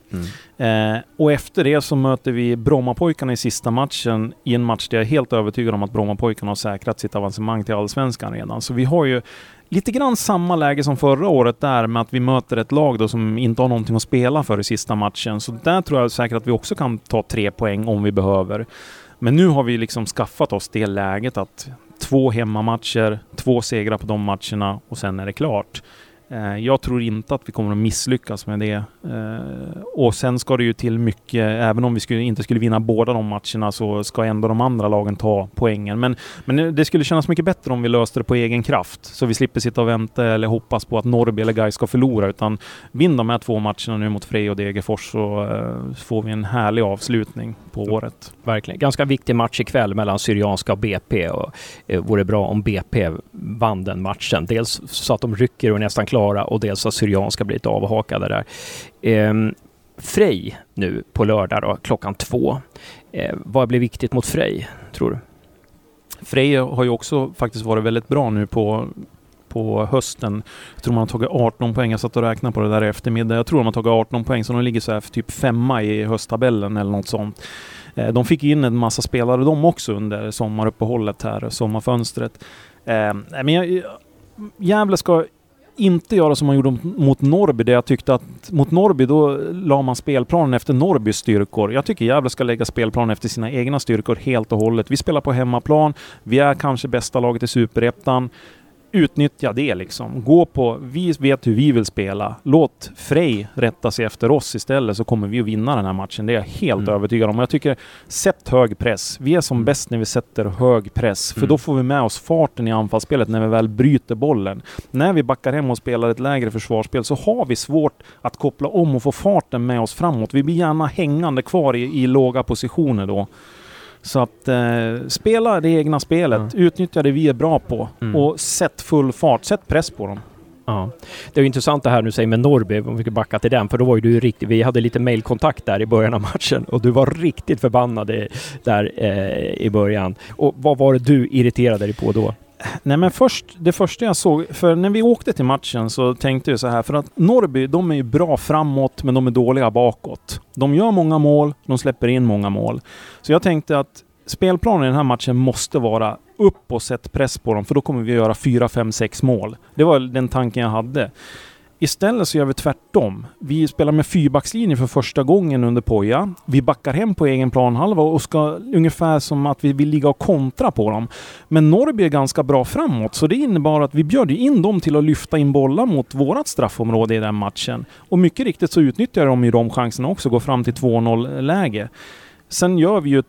Mm. Eh, och efter det så möter vi Brommapojkarna i sista matchen i en match där jag är helt övertygad om att Brommapojkarna har säkrat sitt avancemang till Allsvenskan redan. Så vi har ju lite grann samma läge som förra året där med att vi möter ett lag då som inte har någonting att spela för i sista matchen. Så där tror jag säkert att vi också kan ta tre poäng om vi behöver. Men nu har vi liksom skaffat oss det läget att två hemmamatcher, två segrar på de matcherna och sen är det klart. Eh, jag tror inte att vi kommer att misslyckas med det. Eh, och sen ska det ju till mycket, även om vi skulle, inte skulle vinna båda de matcherna så ska ändå de andra lagen ta poängen. Men, men det skulle kännas mycket bättre om vi löste det på egen kraft. Så vi slipper sitta och vänta eller hoppas på att Norrby eller Gais ska förlora. Utan vinna de här två matcherna nu mot Frej och Degerfors så uh, får vi en härlig avslutning på året. Verkligen. Ganska viktig match ikväll mellan Syrianska och BP. Och, eh, vore bra om BP vann den matchen. Dels så att de rycker och nästan klara och dels att Syrianska blir lite avhakade där. Eh, Frej nu på lördag då, klockan två. Eh, vad blir viktigt mot Frej, tror du? Frej har ju också faktiskt varit väldigt bra nu på på hösten. Jag tror man har tagit 18 poäng. Jag satt och räknade på det där i eftermiddag. Jag tror de har tagit 18 poäng, så de ligger så här för typ femma i hösttabellen eller något sånt. Eh, de fick in en massa spelare de också under sommaruppehållet här, sommarfönstret. Ehm, men jag, Gävle ska inte göra som man gjorde mot Norrby, där jag tyckte att mot Norrby då la man spelplanen efter Norrbys styrkor. Jag tycker Gävle ska lägga spelplanen efter sina egna styrkor helt och hållet. Vi spelar på hemmaplan, vi är kanske bästa laget i Superettan utnyttja det liksom. Gå på, vi vet hur vi vill spela. Låt Frej rätta sig efter oss istället så kommer vi att vinna den här matchen. Det är jag helt mm. övertygad om. Jag tycker, sätt hög press. Vi är som mm. bäst när vi sätter hög press. För mm. då får vi med oss farten i anfallsspelet när vi väl bryter bollen. När vi backar hem och spelar ett lägre försvarsspel så har vi svårt att koppla om och få farten med oss framåt. Vi blir gärna hängande kvar i, i låga positioner då. Så att eh, spela det egna spelet, mm. utnyttja det vi är bra på mm. och sätt full fart, sätt press på dem. Ja. Det är intressant det här nu säger med Norrby, om vi ska backa till den, för då var ju du riktigt, vi hade lite mailkontakt där i början av matchen och du var riktigt förbannad där eh, i början. Och vad var det du irriterade dig på då? Nej men först, det första jag såg, för när vi åkte till matchen så tänkte jag så här, för att Norrby, de är ju bra framåt men de är dåliga bakåt. De gör många mål, de släpper in många mål. Så jag tänkte att spelplanen i den här matchen måste vara upp och sätt press på dem, för då kommer vi göra 4, 5, 6 mål. Det var den tanken jag hade. Istället så gör vi tvärtom. Vi spelar med fyrbackslinje för första gången under Poja. Vi backar hem på egen planhalva och ska ungefär som att vi vill ligga och kontra på dem. Men Norrby är ganska bra framåt, så det innebar att vi bjöd in dem till att lyfta in bollar mot vårt straffområde i den matchen. Och mycket riktigt så utnyttjar de ju de chanserna också, går fram till 2-0 läge. Sen gör vi ju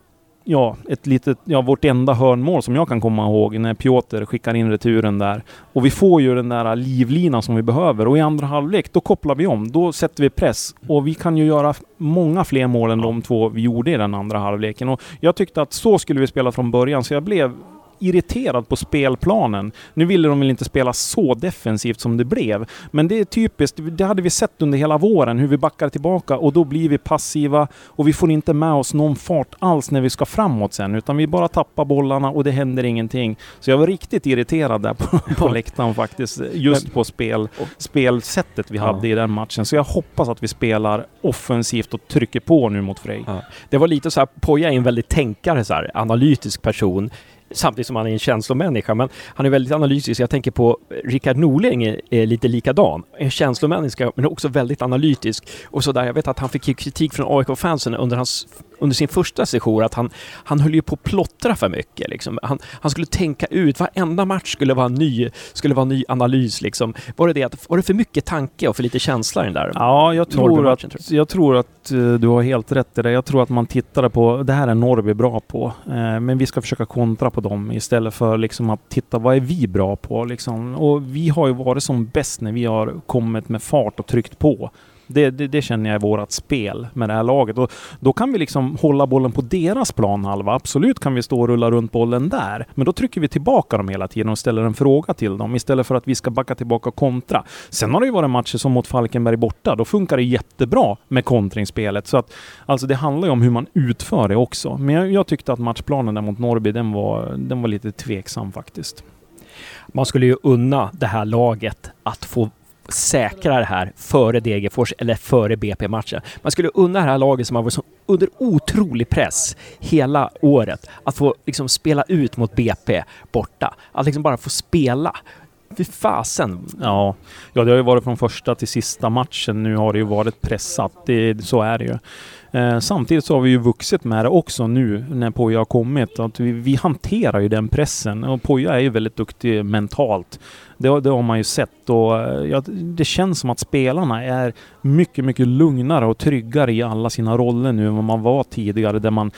ja, ett litet, ja, vårt enda hörnmål som jag kan komma ihåg när Piotr skickar in returen där. Och vi får ju den där livlinan som vi behöver och i andra halvlek då kopplar vi om. Då sätter vi press och vi kan ju göra många fler mål än de två vi gjorde i den andra halvleken. Och jag tyckte att så skulle vi spela från början så jag blev irriterad på spelplanen. Nu ville de väl inte spela så defensivt som det blev, men det är typiskt. Det hade vi sett under hela våren, hur vi backar tillbaka och då blir vi passiva och vi får inte med oss någon fart alls när vi ska framåt sen, utan vi bara tappar bollarna och det händer ingenting. Så jag var riktigt irriterad där på, på läktaren faktiskt, just på spel, spelsättet vi ja. hade i den matchen. Så jag hoppas att vi spelar offensivt och trycker på nu mot Frej. Ja. Det var lite så här, Poja är en väldigt tänkare, så här, analytisk person samtidigt som han är en känslomänniska. Men han är väldigt analytisk. Jag tänker på eh, Rickard Norling är, lite likadan. En känslomänniska men också väldigt analytisk. Och sådär. jag vet att han fick kritik från AIK-fansen under hans under sin första session att han, han höll ju på att plottra för mycket. Liksom. Han, han skulle tänka ut, varenda match skulle vara ny, skulle vara ny analys. Liksom. Var, det det att, var det för mycket tanke och för lite känsla i den där Ja, jag tror, att, tror jag. jag tror att uh, du har helt rätt i det. Jag tror att man tittade på, det här är Norrby bra på, uh, men vi ska försöka kontra på dem istället för liksom att titta, vad är vi bra på? Liksom. Och vi har ju varit som bäst när vi har kommit med fart och tryckt på. Det, det, det, känner jag är vårt spel med det här laget. Och då kan vi liksom hålla bollen på deras planhalva. Absolut kan vi stå och rulla runt bollen där. Men då trycker vi tillbaka dem hela tiden och ställer en fråga till dem istället för att vi ska backa tillbaka och kontra. Sen har det ju varit matcher som mot Falkenberg borta. Då funkar det jättebra med kontringsspelet. Så att alltså det handlar ju om hur man utför det också. Men jag, jag tyckte att matchplanen där mot Norrby, den var, den var lite tveksam faktiskt. Man skulle ju unna det här laget att få säkra det här före Degerfors eller före BP-matchen. Man skulle unna det här laget som har varit under otrolig press hela året att få liksom spela ut mot BP borta. Att liksom bara få spela. Fy fasen! Ja. ja, det har ju varit från första till sista matchen. Nu har det ju varit pressat. Det, så är det ju. Eh, samtidigt så har vi ju vuxit med det också nu när Poja har kommit. Att vi, vi hanterar ju den pressen och Poja är ju väldigt duktig mentalt. Det, det har man ju sett och eh, ja, det känns som att spelarna är mycket, mycket lugnare och tryggare i alla sina roller nu än vad man var tidigare där man,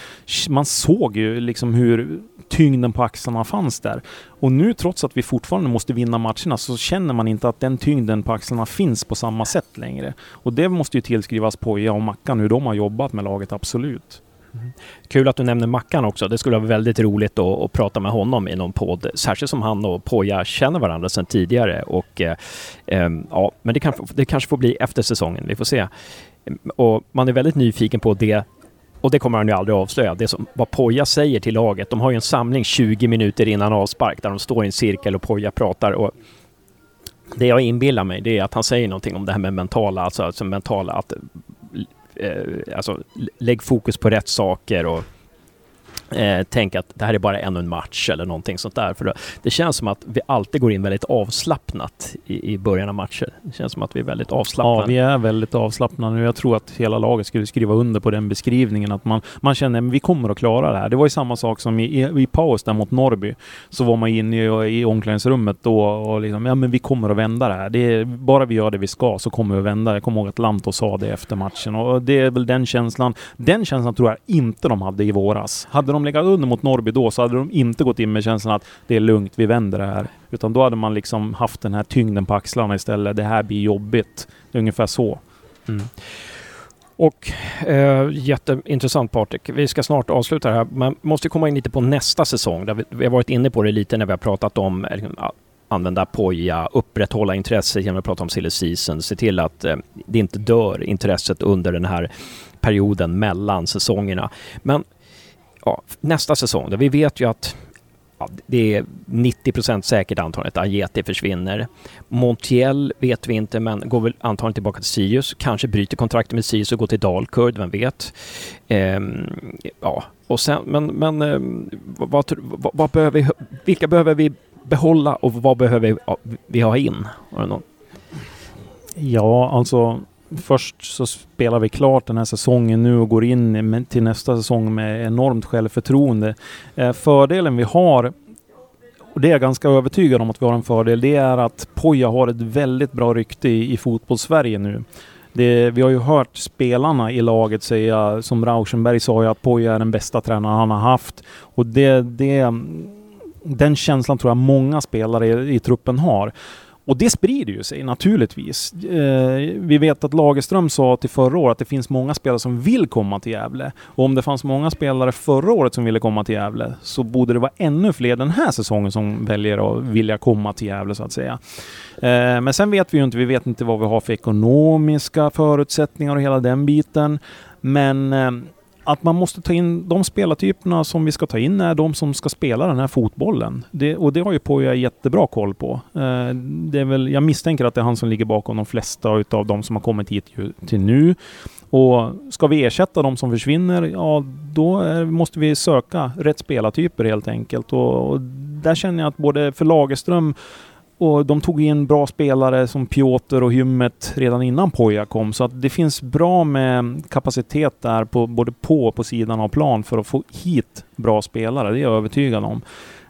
man såg ju liksom hur tyngden på axlarna fanns där. Och nu trots att vi fortfarande måste vinna matcherna så känner man inte att den tyngden på axlarna finns på samma sätt längre. Och det måste ju tillskrivas Poja och Mackan hur de har jobbat med laget, absolut. Mm. Kul att du nämner Mackan också. Det skulle vara väldigt roligt att, att prata med honom i någon podd. Särskilt som han och Poja känner varandra sedan tidigare. Och, eh, eh, ja, men det, kan, det kanske får bli efter säsongen. Vi får se. Och man är väldigt nyfiken på det och det kommer han ju aldrig avslöja, det som vad Poja säger till laget. De har ju en samling 20 minuter innan avspark där de står i en cirkel och Poja pratar. Och det jag inbillar mig det är att han säger någonting om det här med mentala, alltså, alltså mentala, att eh, alltså, lägg fokus på rätt saker och eh, tänka att det här är bara ännu en match eller någonting sånt där. För det, det känns som att vi alltid går in väldigt avslappnat i, i början av matcher. Det känns som att vi är väldigt avslappnade. Ja, vi är väldigt avslappnade. Jag tror att hela laget skulle skriva under på den beskrivningen. Att man, man känner att vi kommer att klara det här. Det var ju samma sak som i, i, i paus där mot Norrby. Så var man inne i, i omklädningsrummet då och liksom, ja men vi kommer att vända det här. Det är, bara vi gör det vi ska så kommer vi att vända. Jag kommer ihåg att Lanto sa det efter matchen och det är väl den känslan. Den känslan tror jag inte de hade i våras. Hade de de legat under mot Norrby då så hade de inte gått in med känslan att det är lugnt, vi vänder det här. Utan då hade man liksom haft den här tyngden på axlarna istället. Det här blir jobbigt. Det är Ungefär så. Mm. Och eh, jätteintressant Patrik. Vi ska snart avsluta det här, men måste komma in lite på nästa säsong. Där vi, vi har varit inne på det lite när vi har pratat om eh, liksom, att använda poja, upprätthålla intresset genom att prata om silly season, se till att eh, det inte dör intresset under den här perioden mellan säsongerna. Men ja, nästa säsong, då vi vet ju att ja, det är 90 säkert antagligen att Ajeti försvinner. Montiel vet vi inte, men går väl antagligen tillbaka till Sirius. Kanske bryter kontraktet med Sirius och går till Dalkurd, vem vet? Ehm, ja, och sen, men, men ehm, vad, vad, vad, behöver vi, vilka behöver vi behålla och vad behöver vi ha in? Har du någon? Ja, alltså först så spelar vi klart den här säsongen nu och går in till nästa säsong med enormt självförtroende. Eh, fördelen vi har och det är jag ganska övertygad om att vi har en fördel. Det är att Poja har ett väldigt bra rykte i, i fotbollssverige nu. Det, vi har ju hört spelarna i laget säga, som Rauschenberg sa ju att Poja är den bästa tränaren han har haft. Och det, det, den känslan tror jag många spelare i, i truppen har. Och det sprider ju sig naturligtvis. Eh, vi vet att Lagerström sa till förra året att det finns många spelare som vill komma till Gävle. Och om det fanns många spelare förra året som ville komma till Gävle så borde det vara ännu fler den här säsongen som väljer att vilja komma till Gävle så att säga. Eh, men sen vet vi ju inte, vi vet inte vad vi har för ekonomiska förutsättningar och hela den biten. Men eh, att man måste ta in de spelartyperna som vi ska ta in är de som ska spela den här fotbollen. Det, och det har ju Poja jättebra koll på. Eh, det är väl, jag misstänker att det är han som ligger bakom de flesta utav de som har kommit hit till nu. Och ska vi ersätta de som försvinner, ja då är, måste vi söka rätt spelartyper helt enkelt. Och, och där känner jag att både för Lagerström och de tog in bra spelare som Piotr och Hymmet redan innan Poja kom. Så att det finns bra med kapacitet där på, både på och på sidan av plan för att få hit bra spelare. Det är jag övertygad om.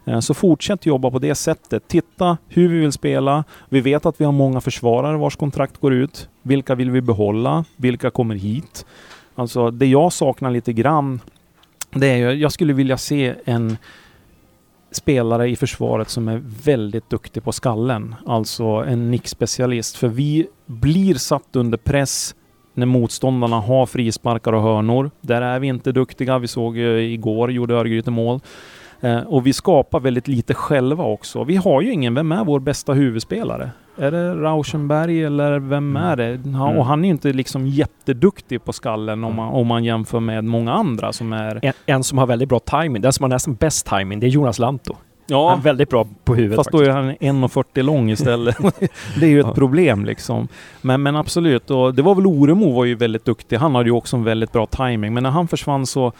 Eh, så fortsätt jobba på det sättet. Titta hur vi vill spela. Vi vet att vi har många försvarare vars kontrakt går ut. Vilka vill vi behålla? Vilka kommer hit? Alltså det jag saknar lite grann, det är ju, jag skulle vilja se en spelare i försvaret som är väldigt duktig på skallen. Alltså en nickspecialist. För vi blir satt under press när motståndarna har frisparkar och hörnor. Där är vi inte duktiga. Vi såg igår, gjorde Örgryte mål. Eh, och vi skapar väldigt lite själva också. Vi har ju ingen, vem är vår bästa huvudspelare? Är det Rauschenberg eller vem mm. är det? Han, mm. Och han är ju inte liksom jätteduktig på skallen om man, om man jämför med många andra som är... En, en som har väldigt bra timing, den som har nästan bäst timing, det är Jonas Lanto. Ja, han är väldigt bra på huvudet. Fast faktiskt. då är han 1,40 lång istället. det är ju ett problem liksom. Men, men absolut, och det var väl Oremo var ju väldigt duktig. Han hade ju också en väldigt bra timing. Men när han försvann så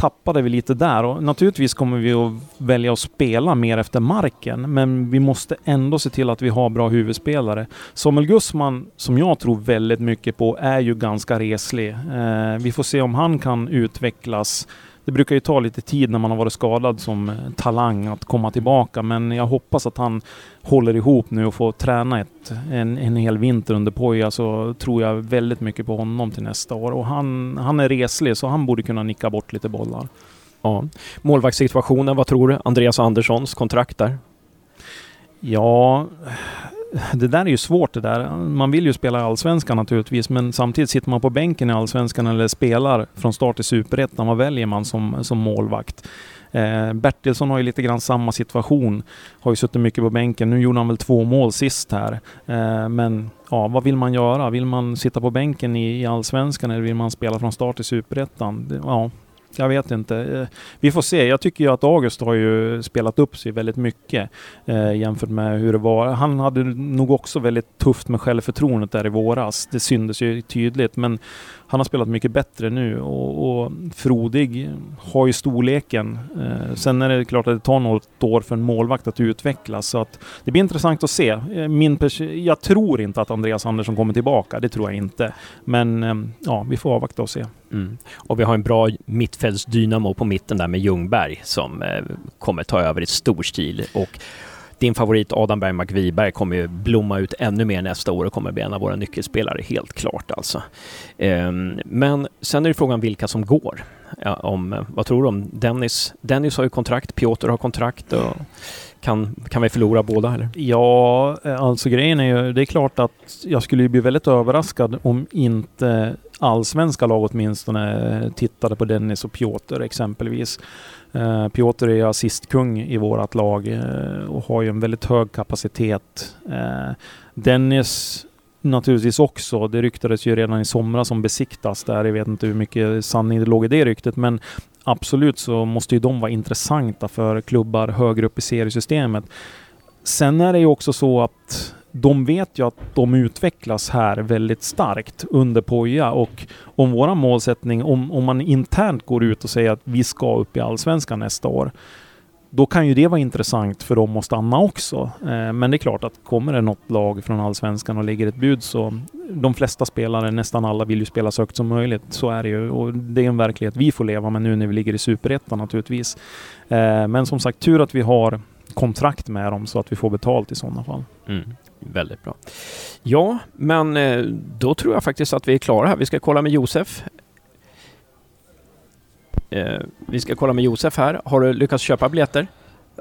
tappade vi lite där och naturligtvis kommer vi att välja att spela mer efter marken, men vi måste ändå se till att vi har bra huvudspelare. Samuel Gussman, som jag tror väldigt mycket på, är ju ganska reslig. Eh, vi får se om han kan utvecklas det brukar ju ta lite tid när man har varit skadad som eh, talang att komma tillbaka, men jag hoppas att han håller ihop nu och får träna ett, en, en hel vinter under Poja så tror jag väldigt mycket på honom till nästa år. Och han, han är reslig så han borde kunna nicka bort lite bollar. Ja. Målvaktssituationen, vad tror du? Andreas Anderssons kontrakt där? Ja, det där är ju svårt det där. Man vill ju spela i Allsvenskan naturligtvis, men samtidigt sitter man på bänken i Allsvenskan eller spelar från start i Superettan. Vad väljer man som, som målvakt? Eh, Bertilsson har ju lite grann samma situation. Har ju suttit mycket på bänken. Nu gjorde han väl två mål sist här. Eh, men ja, vad vill man göra? Vill man sitta på bänken i, i Allsvenskan eller vill man spela från start i Superettan? Ja, jag vet inte. Eh, vi får se. Jag tycker ju att August har ju spelat upp sig väldigt mycket eh, jämfört med hur det var. Han hade nog också väldigt tufft med självförtroendet där i våras. Det syndes ju tydligt, men han har spelat mycket bättre nu och, och Frodig har ju storleken. Eh, sen är det klart att det tar något år för en målvakt att utvecklas, så att det blir intressant att se. Eh, min jag tror inte att Andreas Andersson kommer tillbaka, det tror jag inte. Men eh, ja, vi får avvakta och se. Mm. Och vi har en bra mittfältsdynamo på mitten där med Ljungberg som eh, kommer ta över i stor stil. Och din favorit Adam Bergmark Wiberg kommer ju blomma ut ännu mer nästa år och kommer bli en av våra nyckelspelare, helt klart alltså. Ehm, men sen är det frågan vilka som går. Ja, om, eh, vad tror du om Dennis? Dennis har ju kontrakt, Piotr har kontrakt. Och kan, kan vi förlora båda eller? Ja, eh, alltså grejen är ju, det är klart att jag skulle bli väldigt överraskad om inte allsvenska lag åtminstone tittade på Dennis och Piotr exempelvis. Eh, Piotr är assistkung i vårt lag eh, och har ju en väldigt hög kapacitet. Eh, Dennis naturligtvis också. Det ryktades ju redan i somras om besiktas där. Jag vet inte hur mycket sanning det låg i det ryktet, men absolut så måste ju de vara intressanta för klubbar högre upp i seriesystemet. Sen är det ju också så att de vet ju att de utvecklas här väldigt starkt under Poja och om våra målsättning, om, om man internt går ut och säger att vi ska upp i Allsvenskan nästa år, då kan ju det vara intressant för dem att stanna också. Eh, men det är klart att kommer det något lag från Allsvenskan och lägger ett bud så de flesta spelare, nästan alla, vill ju spela så högt som möjligt. Så är det ju och det är en verklighet vi får leva med nu när vi ligger i Superettan naturligtvis. Eh, men som sagt, tur att vi har kontrakt med dem så att vi får betalt i sådana fall. Mm. Väldigt bra. Ja, men eh, då tror jag faktiskt att vi är klara här. Vi ska kolla med Josef. Eh, vi ska kolla med Josef här. Har du lyckats köpa biljetter?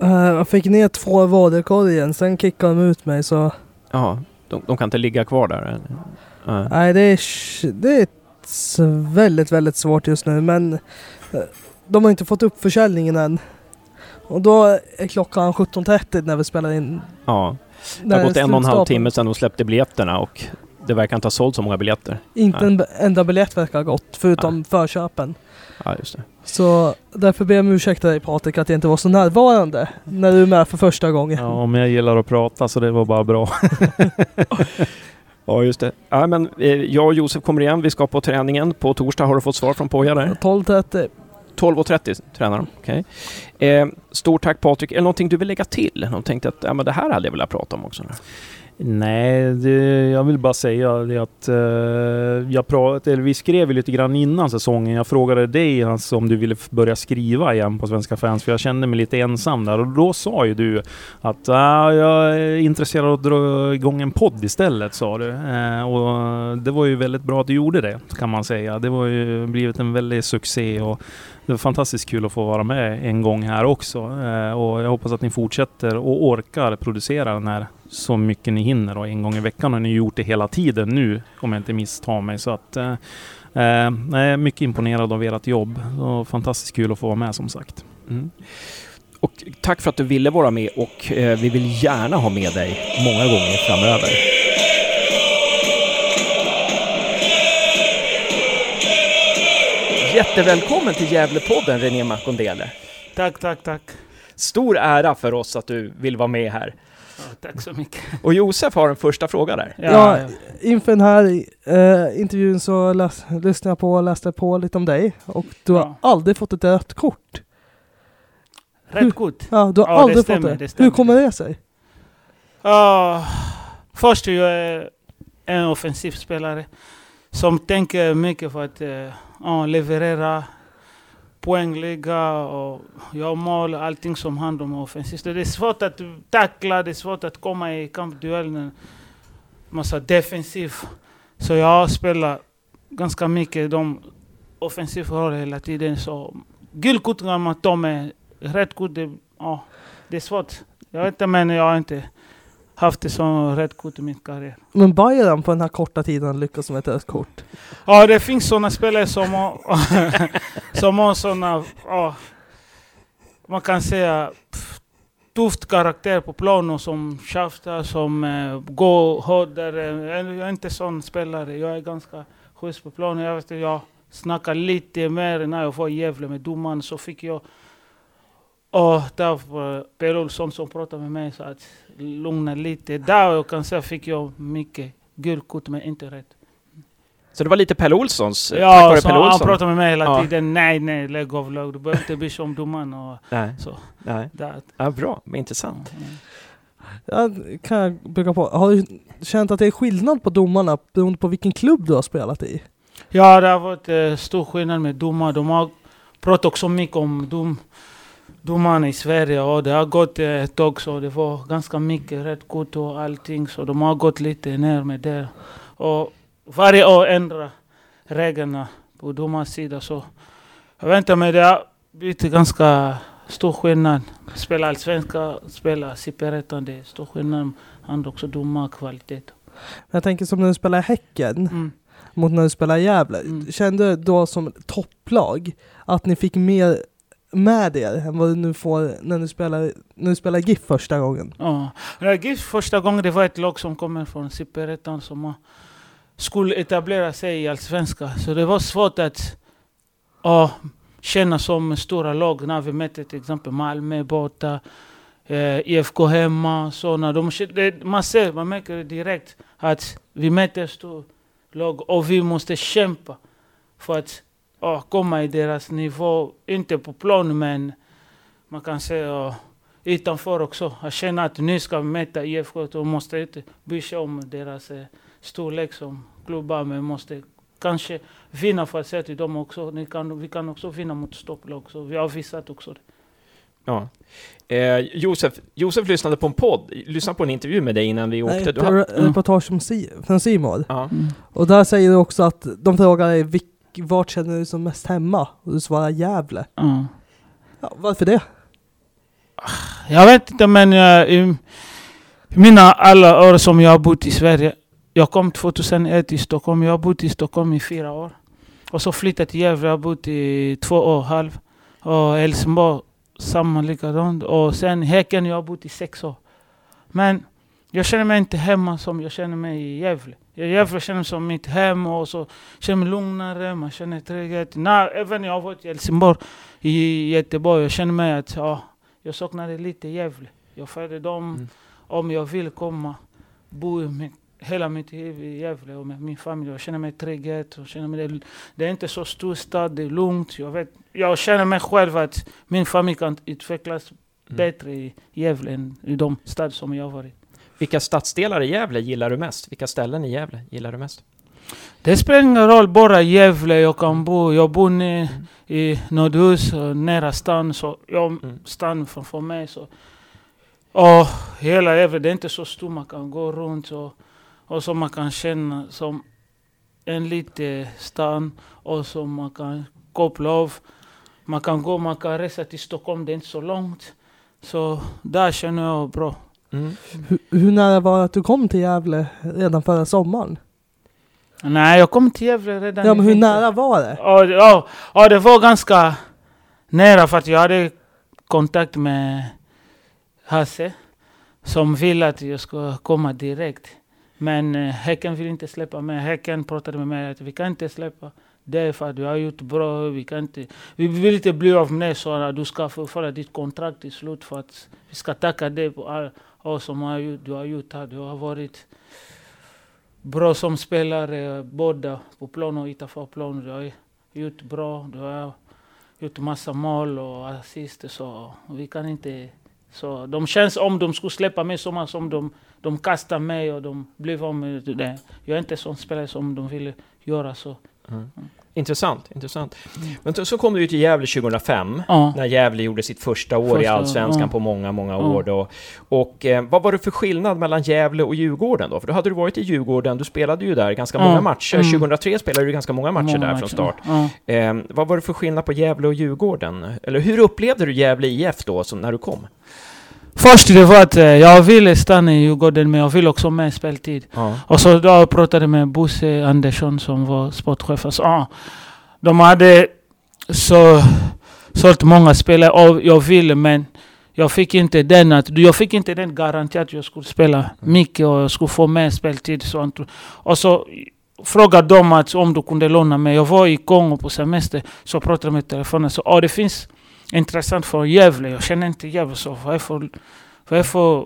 Uh, jag fick ner två vaderkorgen, sen kickade de ut mig så... Ja, de, de kan inte ligga kvar där? Uh. Nej, det är, det är väldigt, väldigt svårt just nu men de har inte fått upp försäljningen än. Och då är klockan 17.30 när vi spelar in. Ja, det har gått en och en halv timme sedan de släppte biljetterna och det verkar inte ha sålt så många biljetter. Inte Nej. en enda biljett verkar ha gått, förutom Nej. förköpen. Ja, just det. Så därför ber jag om ursäkt dig Patrik att jag inte var så närvarande när du är med för första gången. Ja, men jag gillar att prata så det var bara bra. ja, just det. Ja, men, eh, jag och Josef kommer igen. Vi ska på träningen. På torsdag har du fått svar från Poja där? 12.30. 12.30 tränar de. Okay. Eh, stort tack Patrik. Är det någonting du vill lägga till? De tänkte att ja, men det här hade jag velat prata om också. Nej, det, jag vill bara säga det att eh, jag prat, eller vi skrev lite grann innan säsongen. Jag frågade dig alltså, om du ville börja skriva igen på Svenska fans, för jag kände mig lite ensam där. Och då sa ju du att ah, jag är intresserad av att dra igång en podd istället, sa du. Eh, och det var ju väldigt bra att du gjorde det, kan man säga. Det har ju blivit en väldig succé och det var fantastiskt kul att få vara med en gång här också. Eh, och jag hoppas att ni fortsätter och orkar producera den här så mycket ni hinner. Och en gång i veckan har ni gjort det hela tiden nu, om jag inte misstar mig. Så att, eh, eh jag är mycket imponerad av ert jobb. Och fantastiskt kul att få vara med som sagt. Mm. Och tack för att du ville vara med och eh, vi vill gärna ha med dig många gånger framöver. Jättevälkommen till Gävlepodden René Makondele. Tack, tack, tack. Stor ära för oss att du vill vara med här. Ja, tack så mycket. Och Josef har en första fråga där. Ja, ja inför den här eh, intervjun så läs, lyssnade jag på och läste på lite om dig. Och du ja. har aldrig fått ett rött kort. Rött kort? Ja, du har ja, aldrig det stämmer, fått det. det Hur kommer det sig? Uh, först är jag en offensiv spelare som tänker mycket för att uh, leverera poängliga och göra mål, allting som handlar om offensivt. Det är svårt att tackla, det är svårt att komma i kampduellen. Massa defensiv. Så jag spelar ganska mycket de offensiva roll hela tiden. Så gult kort man tar med, rätt kort, det, ja, det är svårt. Jag vet inte men jag är inte haft det som rött kort i min karriär. Men Bayern på den här korta tiden lyckas med ett rött kort? Ja, det finns sådana spelare som har, som har sådana, ja, man kan säga, tufft karaktär på planen som tjafsar, som uh, går hårdare. Jag är inte sån spelare. Jag är ganska schysst på planen. Jag, vet, jag snackar lite mer när jag var i Gävle med domaren. Så fick jag och där var Per Olsson som pratade med mig så att lugna lite. Där jag kan säga fick jag mycket gult kort men inte rätt. Så det var lite Pelle Olssons? Ja, så Pelle Olsson. han pratade med mig hela ja. tiden. Nej, nej, lägg av, lag. Du behöver inte bry dig om domaren och nej. så. Nej. Ja, bra, men intressant. Mm. Ja, kan jag bygga på. Har du känt att det är skillnad på domarna beroende på vilken klubb du har spelat i? Ja, det har varit eh, stor skillnad med domar. De har pratat också mycket om dom domarna i Sverige och det har gått ett tag så det var ganska mycket rätt kort och allting så de har gått lite ner med det. Och varje år ändrar reglerna på domarnas sida så jag inte men det har blivit ganska stor skillnad. Spela allsvenska, spela superettan, det är stor skillnad. Han också domarkvalitet. Jag tänker som när du spelar Häcken mm. mot när du spelar Gävle. Mm. Kände du då som topplag att ni fick mer med er än vad du nu får när du spelar, när du spelar GIF första gången? Ja, GIF första gången det var ett lag som kommer från Superettan som skulle etablera sig i Allsvenskan. Så det var svårt att ja, känna som stora lag när vi mötte till exempel Malmö borta, eh, IFK hemma. Såna. De, det, man ser, man märker direkt att vi möter stora lag och vi måste kämpa för att och komma i deras nivå, inte på plan men man kan säga utanför också. Jag känner att nu ska vi möta IFK och måste inte bry sig om deras uh, storlek som klubbar, men måste kanske vinna för att säga till dem också. Ni kan, vi kan också vinna mot stopplag, så vi har visat också det. Ja. Eh, Josef, Josef lyssnade på en podd, lyssnade på en intervju med dig innan vi Nej, åkte. Du ett hade, re- reportage om Si- från Simon. ja. Mm. Och där säger du också att de frågar dig vilk- vart känner du dig som mest hemma? Och du svarar Gävle. Ja. Ja, varför det? Jag vet inte men jag, i mina alla år som jag har bott i Sverige. Jag kom 2001 till Stockholm. Jag har bott i Stockholm i fyra år. Och så flyttade till Gävle. Jag har bott i två år och halv. Och Helsingborg samma likadant. Och sen Häcken jag har bott i sex år. Men jag känner mig inte hemma som jag känner mig i Gävle. I Gävle känner mig som mitt hem och så känner mig lugnare, man känner trygghet. När, även jag har varit i Helsingborg, i Göteborg, jag känner mig att ja, jag saknade lite Gävle. Jag följde dem Mm. om jag vill komma, bo i min, hela mitt liv i Gävle och med min familj. Jag känner mig trygghet. Jag känner mig det, det är inte så stor stad, det är lugnt. Jag, vet, jag känner mig själv att min familj kan utvecklas Mm. bättre i Gävle än i de städer som jag har varit. Vilka stadsdelar i Gävle gillar du mest? Vilka ställen i Gävle gillar du mest? Det spelar ingen roll, bara Gävle jag kan bo. Jag bor ni, i Nordhus, och nära stan. Så jag Mm. stan framför mig. Så. Och hela Gävle, det är inte så stor. Man kan gå runt och, och så man kan känna som en liten stan. Och så man kan koppla av. Man kan gå, man kan resa till Stockholm, det är inte så långt. Så där känner jag bra. Mm. Hur, hur nära var det att du kom till Gävle redan förra sommaren? Nej, jag kom till Gävle redan Ja men hur nära var det? Ja, ja, ja, det var ganska nära för att jag hade kontakt med Hasse som ville att jag ska komma direkt. Men eh, Häcken vill inte släppa mig. Häcken pratade med mig att vi kan inte släppa det för att du har gjort bra. Vi, kan inte, vi vill inte bli av med så att du ska förfalla ditt kontrakt till slut för att vi ska tacka dig på all, allt som har du har gjort här. Du har varit bra som spelare både på plan och utanför plan. Du har gjort bra. Du har gjort massa mål och assister. Så vi kan inte... Så de känns om de skulle släppa mig mycket som de, de kastar mig och de blev av med det. Jag är inte sån spelare som de ville göra så. Mm. Intressant, intressant. Men så- kom du ju till Gävle 2005, Ja. när Gävle gjorde sitt första år i Första, Allsvenskan ja. på många, många år då. Och eh, vad var det för skillnad mellan Gävle och Djurgården då? För då hade du varit i Djurgården, du spelade ju där ganska många matcher. Mm. 2003 spelade du ganska många matcher Många där matcher. från start. Eh, vad var det för skillnad på Gävle och Djurgården? Eller hur upplevde du Gävle IF då, som när du kom? Först det var att eh, jag ville stanna i Djurgården men jag ville också ha mer speltid. Ja. Och så då pratade jag med Bosse Andersson som var sportchef. Och så, ah, de hade så sålt många spelare och jag ville men jag fick inte den, att, jag fick inte den garanti att jag skulle spela mycket och jag skulle få mer speltid. Sånt. Och så frågade de att om du kunde låna mig. Jag var i Kongo på semester så pratade jag med telefonen. Så ah, det finns intressant för Gävle. Jag känner inte Gävle så vad är för, vad är för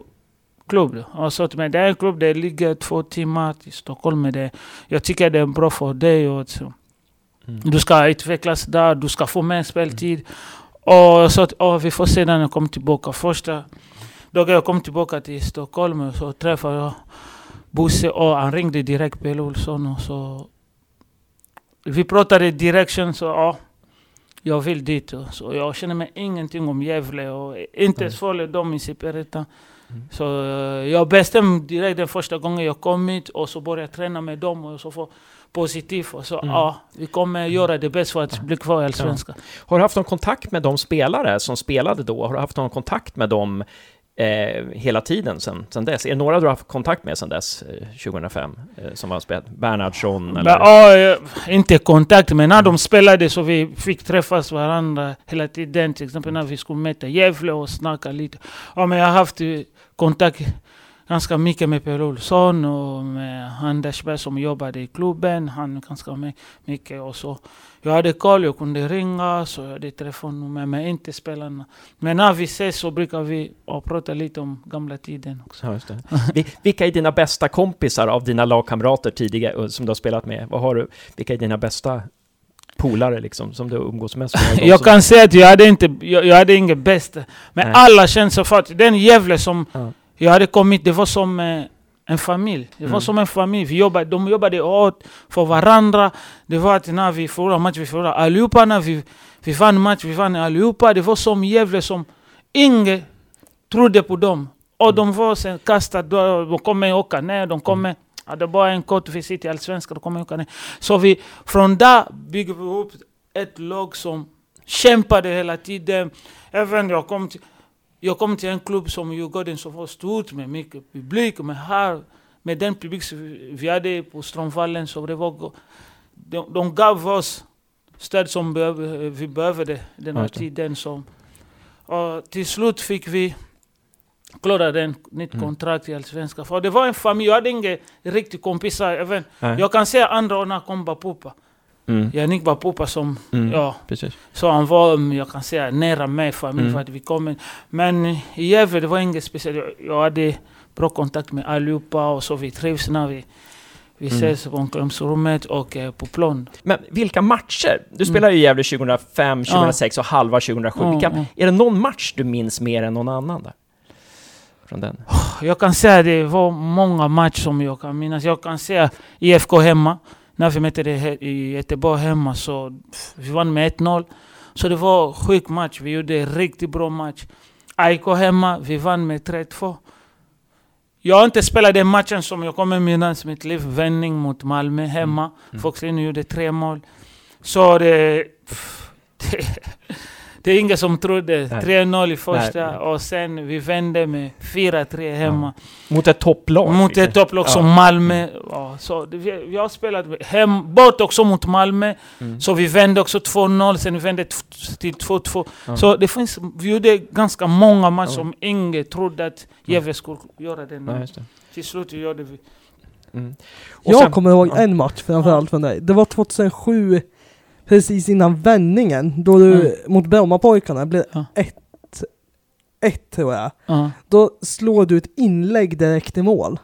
klubb? Och så mig, det är en klubb det ligger två timmar till Stockholm. Men det, jag tycker det är bra för dig. Och så. Mm. Du ska utvecklas där, du ska få mer speltid. Och så oh, vi får se när jag kommer tillbaka. Första dagen jag kom tillbaka till Stockholm så träffade jag Bosse och han ringde direkt Pelle Olsson. Och så vi pratade direkt, så ja, jag vill dit. Så jag känner mig ingenting om Gävle och inte ens följer dem i Superettan. Mm. Så eh, jag bestämde direkt den första gången jag kom hit och så började jag träna med dem och så få positivt. Och så Mm. ja, vi kommer göra det bäst för att bli kvar i Allsvenskan. Har du haft någon kontakt med de spelare som spelade då? Har du haft någon kontakt med dem eh, hela tiden sen, sen dess? Är det några du har haft kontakt med sen dess, eh, 2005, eh, som har spelat? Bernhardsson eller? ja, eh, inte kontakt, men när de spelade så vi fick träffas varandra hela tiden. Till exempel när vi skulle möta Gävle och snacka lite. Ja, men jag har haft kontakt ganska mycket med Per Olsson och med Anders Berg som jobbade i klubben. Han ganska my- mycket och så. Jag hade koll, jag kunde ringa, så jag hade telefonnummer, men inte spelarna. Men när vi ses så brukar vi prata lite om gamla tiden också. Ja, Vilka är dina bästa kompisar av dina lagkamrater tidigare, eh, som du har spelat med? Vad har du? Vilka är dina bästa polare liksom, som du umgås mest med? Jag kan säga att jag hade, inte, jag, jag hade inget bästa. Men Nej. alla kände så för att den Gävle som Ja. Jag hade kommit, det var som eh, en familj. Det var Mm. som en familj. Vi jobbade, de jobbade hårt för varandra. Det var att när vi förlorade match, vi förlorade allihopa. När vi, vi vann match, vi vann allihopa. Det var som Gävle som ingen trodde på dem. Och de var sen kastade, de kommer åka ner, de kommer Ja, det bara en kort visit i Allsvenskan, då kommer åka ner. Så vi, från där bygger vi upp ett lag som kämpade hela tiden. Även jag kom till, jag kom till en klubb som Djurgården som var stort med mycket publik. Men här, med den publik vi hade på Strömvallen, så det var, de, de gav oss stöd som behöv- vi behövde den här tiden. Som, och till slut fick vi klara den nytt Mm. kontrakt i Allsvenskan. För det var en familj, jag hade inga riktiga kompisar. Även, Nej. jag kan säga andra år när kom Bapupa. Mm. Yannick Bapupa som, Mm. ja, Precis. så han var, mm, jag kan säga, nära mig, familj, Mm. för att vi kom. Men i Gävle, det var inget speciellt. Jag, jag hade bra kontakt med allihopa och så vi trivs när vi, vi Mm. ses på omklädningsrummet och eh, på plan. Men vilka matcher? Du Mm. spelade i Gävle 2005, 2006 och halva 2007. Ja, Vilka, ja. Är det någon match du minns mer än någon annan där? Från den? Jag kan säga att det var många matcher som jag kan minnas. Jag kan säga IFK hemma. När vi mötte det i Göteborg hemma så vi vann med 1-0. Så det var en sjuk match. Vi gjorde en riktigt bra match. AIK hemma, vi vann med 3-2. Jag har inte spelat den matchen som jag kommer minnas i mitt liv. Vändning mot Malmö hemma. Mm. Foxlin gjorde tre mål. Så det... pff, det det är ingen som trodde. Nej. 3-0 i första Nej. och sen vi vände med 4-3 hemma. Mot ett topplag? Mot liksom. ett topplag som Ja. Malmö. Ja, så det, vi, vi har spelat hem, bort också mot Malmö. Mm. Så vi vände också 2-0, sen vi vände till 2-2. Ja. Så det finns, vi gjorde ganska många matcher Ja. som ingen trodde att Gävle skulle göra det. Ja, just det. Till slut gjorde vi. Mm. Jag sen- kommer ihåg ja. en match framförallt från dig. Det var 2007, precis innan vändningen, då du Mm. mot Brommapojkarna blev Ja. 1 ett tror jag. Ja. Då slår du ett inlägg direkt i mål.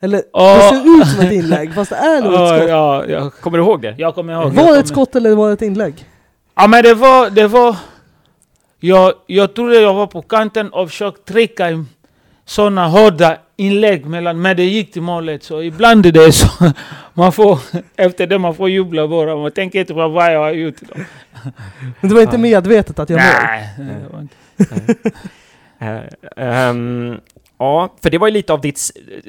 Eller Ja. det ser ut som ett inlägg fast det är nog ett Ja, skott. ja, jag, Kommer du ihåg det? jag kommer ihåg. Var det ett skott eller var det ett inlägg? Ja men det var, det var... Jag, jag trodde jag var på kanten och försökte trycka sådana hårda inlägg mellan, men det gick till målet. Så ibland är det så. Man får, efter det man får jubla bara. Man tänker inte på vad jag har gjort. Då. Men det var inte medvetet att jag mål? Nej, det var inte. Ehm, ja, för det var ju lite av ditt,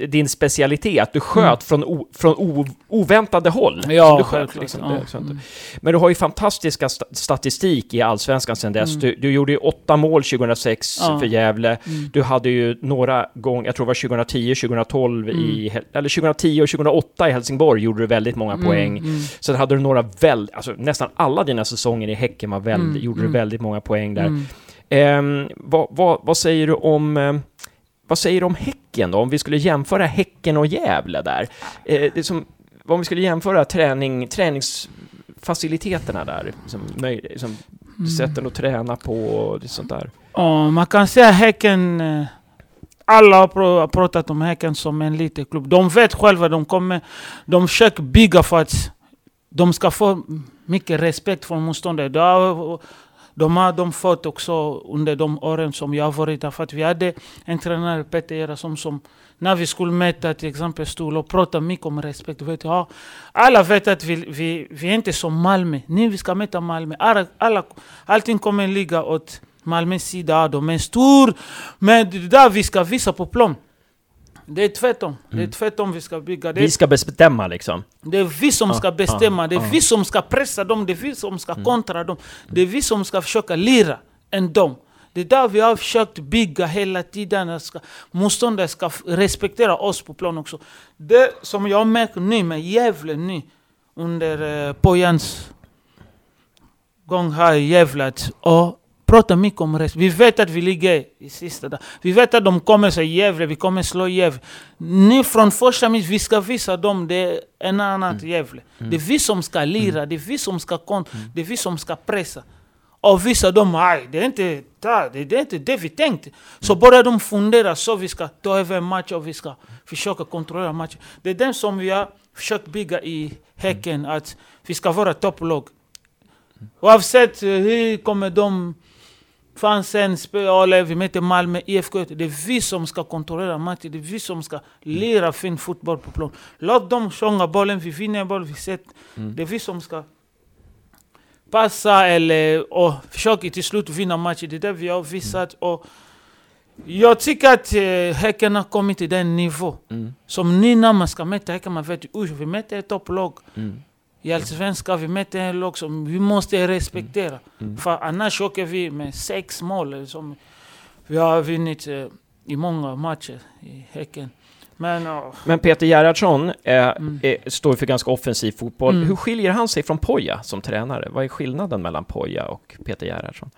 din specialitet. Du sköt Mm. från, o, från o, oväntade håll. Ja, du sköt, liksom, Ja, mm. Men du har ju fantastiska sta statistik i Allsvenskan sedan dess. Mm. Du, du gjorde ju åtta mål 2006 Ja. för Gävle. Mm. Du hade ju några gånger, jag tror det var 2010, 2012 i, Mm. Eller 2010 och 2008 i Helsingborg gjorde du väldigt många poäng. Mm, mm. Sen hade du några väl, alltså nästan alla dina säsonger i Häcken var väl, Mm, gjorde mm. du väldigt många poäng där. Mm. Ehm, vad, vad, vad säger du om eh, vad säger du om Häcken då? Om vi skulle jämföra Häcken och Gävle där. Eh, det som, om vi skulle jämföra träning, träningsfaciliteterna där, som, som Mm. sätten att träna på och sånt där. Ja, man kan säga Häcken... eh, Alla har pr- har pratat om Häcken som en liten klubb. De vet själva, de kommer... De försöker bygga för att de ska få mycket respekt från motståndare. Har, de har de fått också under de åren som jag har varit där. För att vi hade en tränare, Peter Gerhardsson, som när vi skulle möta till exempel Stol och prata mycket om respekt. Du ja, alla vet att vi, vi, vi är inte som Malmö. Nu vi ska möta Malmö. Alla, alla, allting kommer ligga åt Malmös sida. De är stor. Men det där vi ska visa på plan. Det är tvärtom. Det är Mm. tvärtom vi ska bygga. Det Vi ska bestämma liksom. det är vi som Ja, ska bestämma, det är ja. vi som ska pressa dem, det är vi som ska Mm. kontra dem. Det är vi som ska försöka lira än dem. Det är där vi har försökt bygga hela tiden. att Ska, motståndare ska respektera oss på plan också. Det som jag märker nu med Gävle nu, under eh, Pojans gång här i Gävle, att ja, prata mycket om respekt. Vi vet att vi ligger i sista där. Vi vet att de kommer säga Gävle, vi kommer slå Gävle. Nu från första minut, vi ska visa dem det är en annan Gävle. Det är vi som ska lira, det är vi som ska kon- det är vi som ska pressa. Och visa dem, aj, det är inte det det är inte det vi tänkte. Så börjar de fundera, så vi ska ta över en match och vi ska försöka kontrollera matchen. Det är den som vi har försökt bygga i Häcken, att vi ska vara topplag. Oavsett eh, hur kommer de fansen spela, eller vi möter Malmö, IFK. Det är vi som ska kontrollera matchen, det är vi som ska lira fin fotboll på plan. Låt dem sjunga bollen, vi vinner boll, vi sätter. Mm. Det är vi som ska passa eller och försöka till slut vinna matchen. Det är det vi har visat. Och jag tycker att eh, Häcken har kommit till den nivå. Mm. Som ni när man ska möta Häcken, man vet usch, vi möter ett topplag. Mm. I Allsvenskan, vi möter ett lag som vi måste respektera. Mm. För annars åker vi med sex mål som vi har vunnit eh, i många matcher i Häcken. Men ja, Men Peter Gerhardsson eh, Mm. eh, står för ganska offensiv fotboll. Mm. Hur skiljer han sig från Poja som tränare? Vad är skillnaden mellan Poja och Peter Gerhardsson?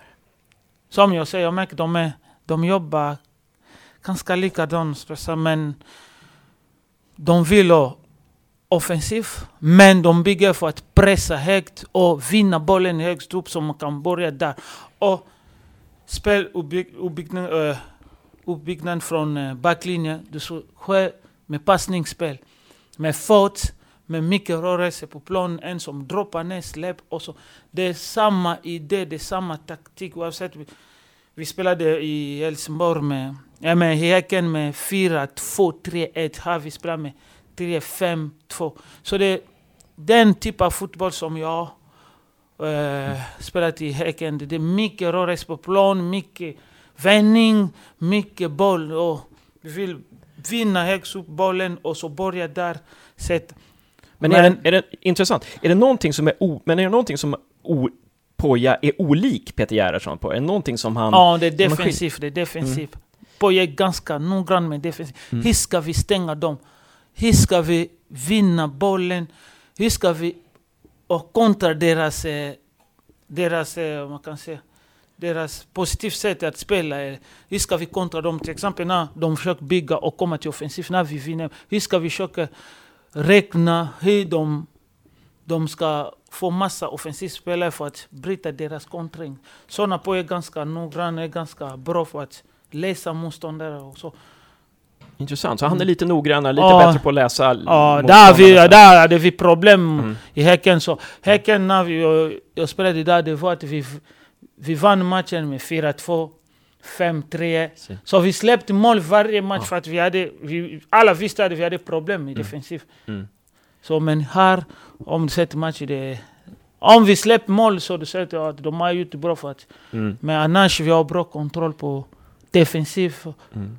som jag säger, jag märker de, är, de jobbar ganska likadant. Men de vill offensiv, men de bygger för att pressa högt och vinna bollen högst upp så man kan börja där. Och speluppbyggnad uh, eh, uppbyggnad från uh, backlinjen, det sker med passningsspel. Med fart, med mycket rörelse på planen, en som droppar ner, släpp och så. Det är samma idé, det är samma taktik oavsett. Vi, vi spelade i Helsingborg med, ja, med Häcken med 4-2-3-1. Här vi spelar med 3-5-2. Så det är den typ av fotboll som jag eh, spelat i Häcken. Det är mycket rörelse på plan, mycket vändning, mycket boll. Och vi vill vinna högst upp bollen och så börja där. Sätt. Men, är, det, är det intressant? Är det någonting som är o, men är det någonting som o, Poja är olik Peter Gerhardsson på? Är det någonting som han... Ja, det är defensivt. Det är defensivt. Poja är ganska noggrann med defensivt. Mm. Hur ska vi stänga dem? Hur ska vi vinna bollen? Hur ska vi och kontra deras, eh, deras, eh, man kan säga, deras positivt sätt att spela? Eh, hur ska vi kontra dem? Till exempel när de försöker bygga och komma till offensiv, när vi vinner. Hur ska vi försöka räkna hur de, de ska få massa offensivspelare för att bryta deras kontring? Sådana på är ganska noggranna, är ganska bra för att läsa motståndare och så. Intressant. Så han är lite noggrannare, lite Ja. bättre på att läsa Ja, där, vi, där hade vi problem Mm. i Häcken. Så Häcken, när vi, jag, jag spelade där, det var att vi, vi vann matchen med 4-2, 5-3. Se. Så vi släppte mål varje match Ja. för att vi hade, vi, alla visste att vi hade problem i defensiv. Mm. Så men här, om du sätter matchen, det om vi släpper mål så du säger att de har gjort bra för att, Mm. men annars vi har bra kontroll på defensiv. Mm.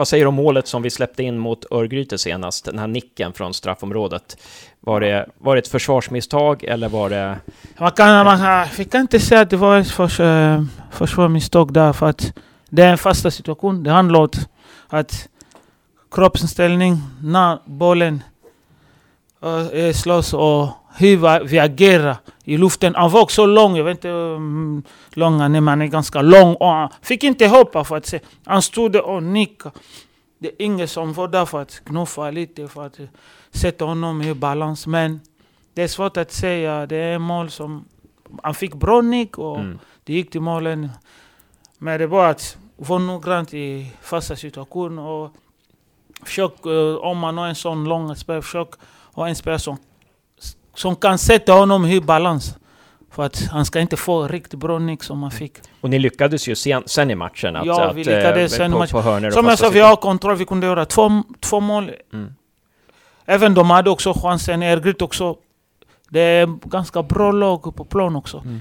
Vad säger du om målet som vi släppte in mot Örgryte senast? Den här nicken från straffområdet. Var det, var det ett försvarsmisstag eller var det... Man kan, man kan, vi kan inte säga att det var ett förs, eh, försvarsmisstag där för att det är en fasta situation. Det handlar om att kroppsinställning när bollen äh, slås och hur vi agerar i luften. Han var också lång, jag vet inte hur lång han är, men han är ganska lång och han fick inte hoppa för att se. Han stod och nickade. Det är ingen som var där för att knuffa lite, för att sätta honom i balans. Men det är svårt att säga. Det är mål som... Han fick bra nick och Mm. det gick till målen. Men det var att vara noggrant i fasta situationer och försök, eh, om man har en sån lång spelare, försök ha en spelare som, som kan sätta honom i balans. För att han ska inte få riktigt bra nick som han fick. Och ni lyckades ju sen, sen i matchen att... Ja, att, vi lyckades eh, sen i matchen. på Som jag sa, vi har kontroll. Vi kunde göra två, två mål. Mm. Även de hade också chansen. Örgryte också. Det är ganska bra lag på plan också. Mm.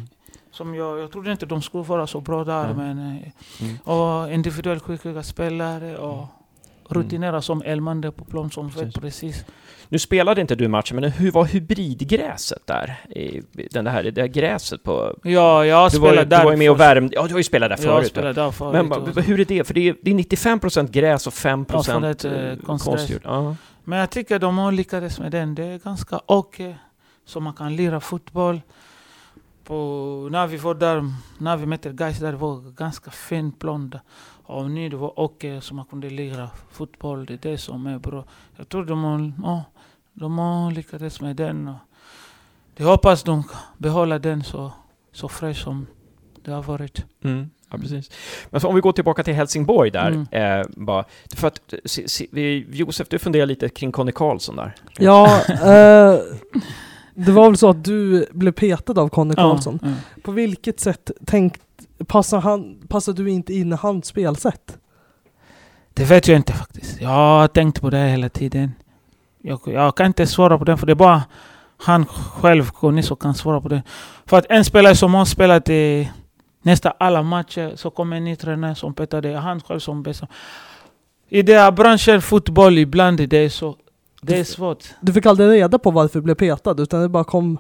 Som jag, jag trodde inte de skulle vara så bra där. Men, eh, Mm. Och individuellt skickliga spelare och rutinerade som Elmander på plan som Precis. vet precis. Nu spelade inte du matchen, men hur var hybridgräset där? I, den här, det där gräset på... Ja, jag Du var, ju, spelade du där. var ju med och värmde... Ja, du har ju spelat där Jag förut. spelade där förut. Men och- hur är det? För det är, det är 95% gräs och 5% Ja, eh, konstgjord. Ja. Men jag tycker de har lyckats med den. Det är ganska okej. Så man kan lira fotboll. På, när vi var där, när vi mötte guys där, det var ganska fin plan där. Och nu det var okej så man kunde lira fotboll. Det är det som är bra. Jag tror de har, ja, de har lyckats med den. Och jag hoppas de kan behålla den så, så fräsch som det har varit. Mm. Ja, precis. Men så om vi går tillbaka till Helsingborg där. Mm. Eh, bara, för att, se, se, vi, Josef, du funderar lite kring Conny Karlsson där. Ja, eh, Det var väl så att du blev petad av Conny Karlsson. Ja, ja. På vilket sätt tänkt, passar, han, passar du inte in i hans spelsätt? Det vet jag inte faktiskt. Jag har tänkt på det hela tiden. Jag, jag kan inte svara på det, för det är bara han själv, Conny, som kan svara på det. För att en spelare som har spelat i nästan alla matcher, så kommer en ny tränare som petar det. Han själv som bäst. I den här branschen, fotboll, ibland är det så. Det är svårt. Du fick aldrig reda på varför du blev petad, utan det bara kom...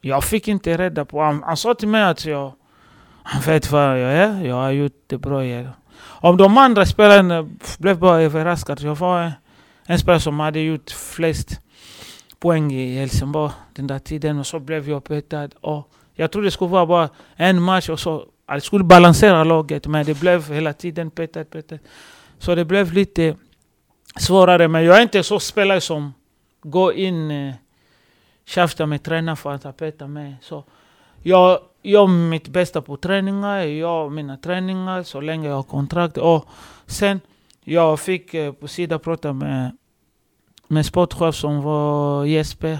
Jag fick inte reda på... Han, han sa till mig att jag... Han vet vad jag är. Jag har gjort det bra. Jag. Om de andra spelarna blev bara överraskade. Jag var en, spelare som hade gjort flest poäng i Helsingborg den där tiden. Och så blev jag petad. Och jag trodde det skulle vara bara en match och så... Det skulle balansera laget. Men det blev hela tiden petad, petad. Så det blev lite svårare. Men jag är inte så spelare som går in... Eh, tjafsar med tränaren för att han petar mig. Så jag gör mitt bästa på träningar, jag gör mina träningar så länge jag har kontrakt. Och sen, jag fick eh, på sidan prata med, med sportchef som var Jesper.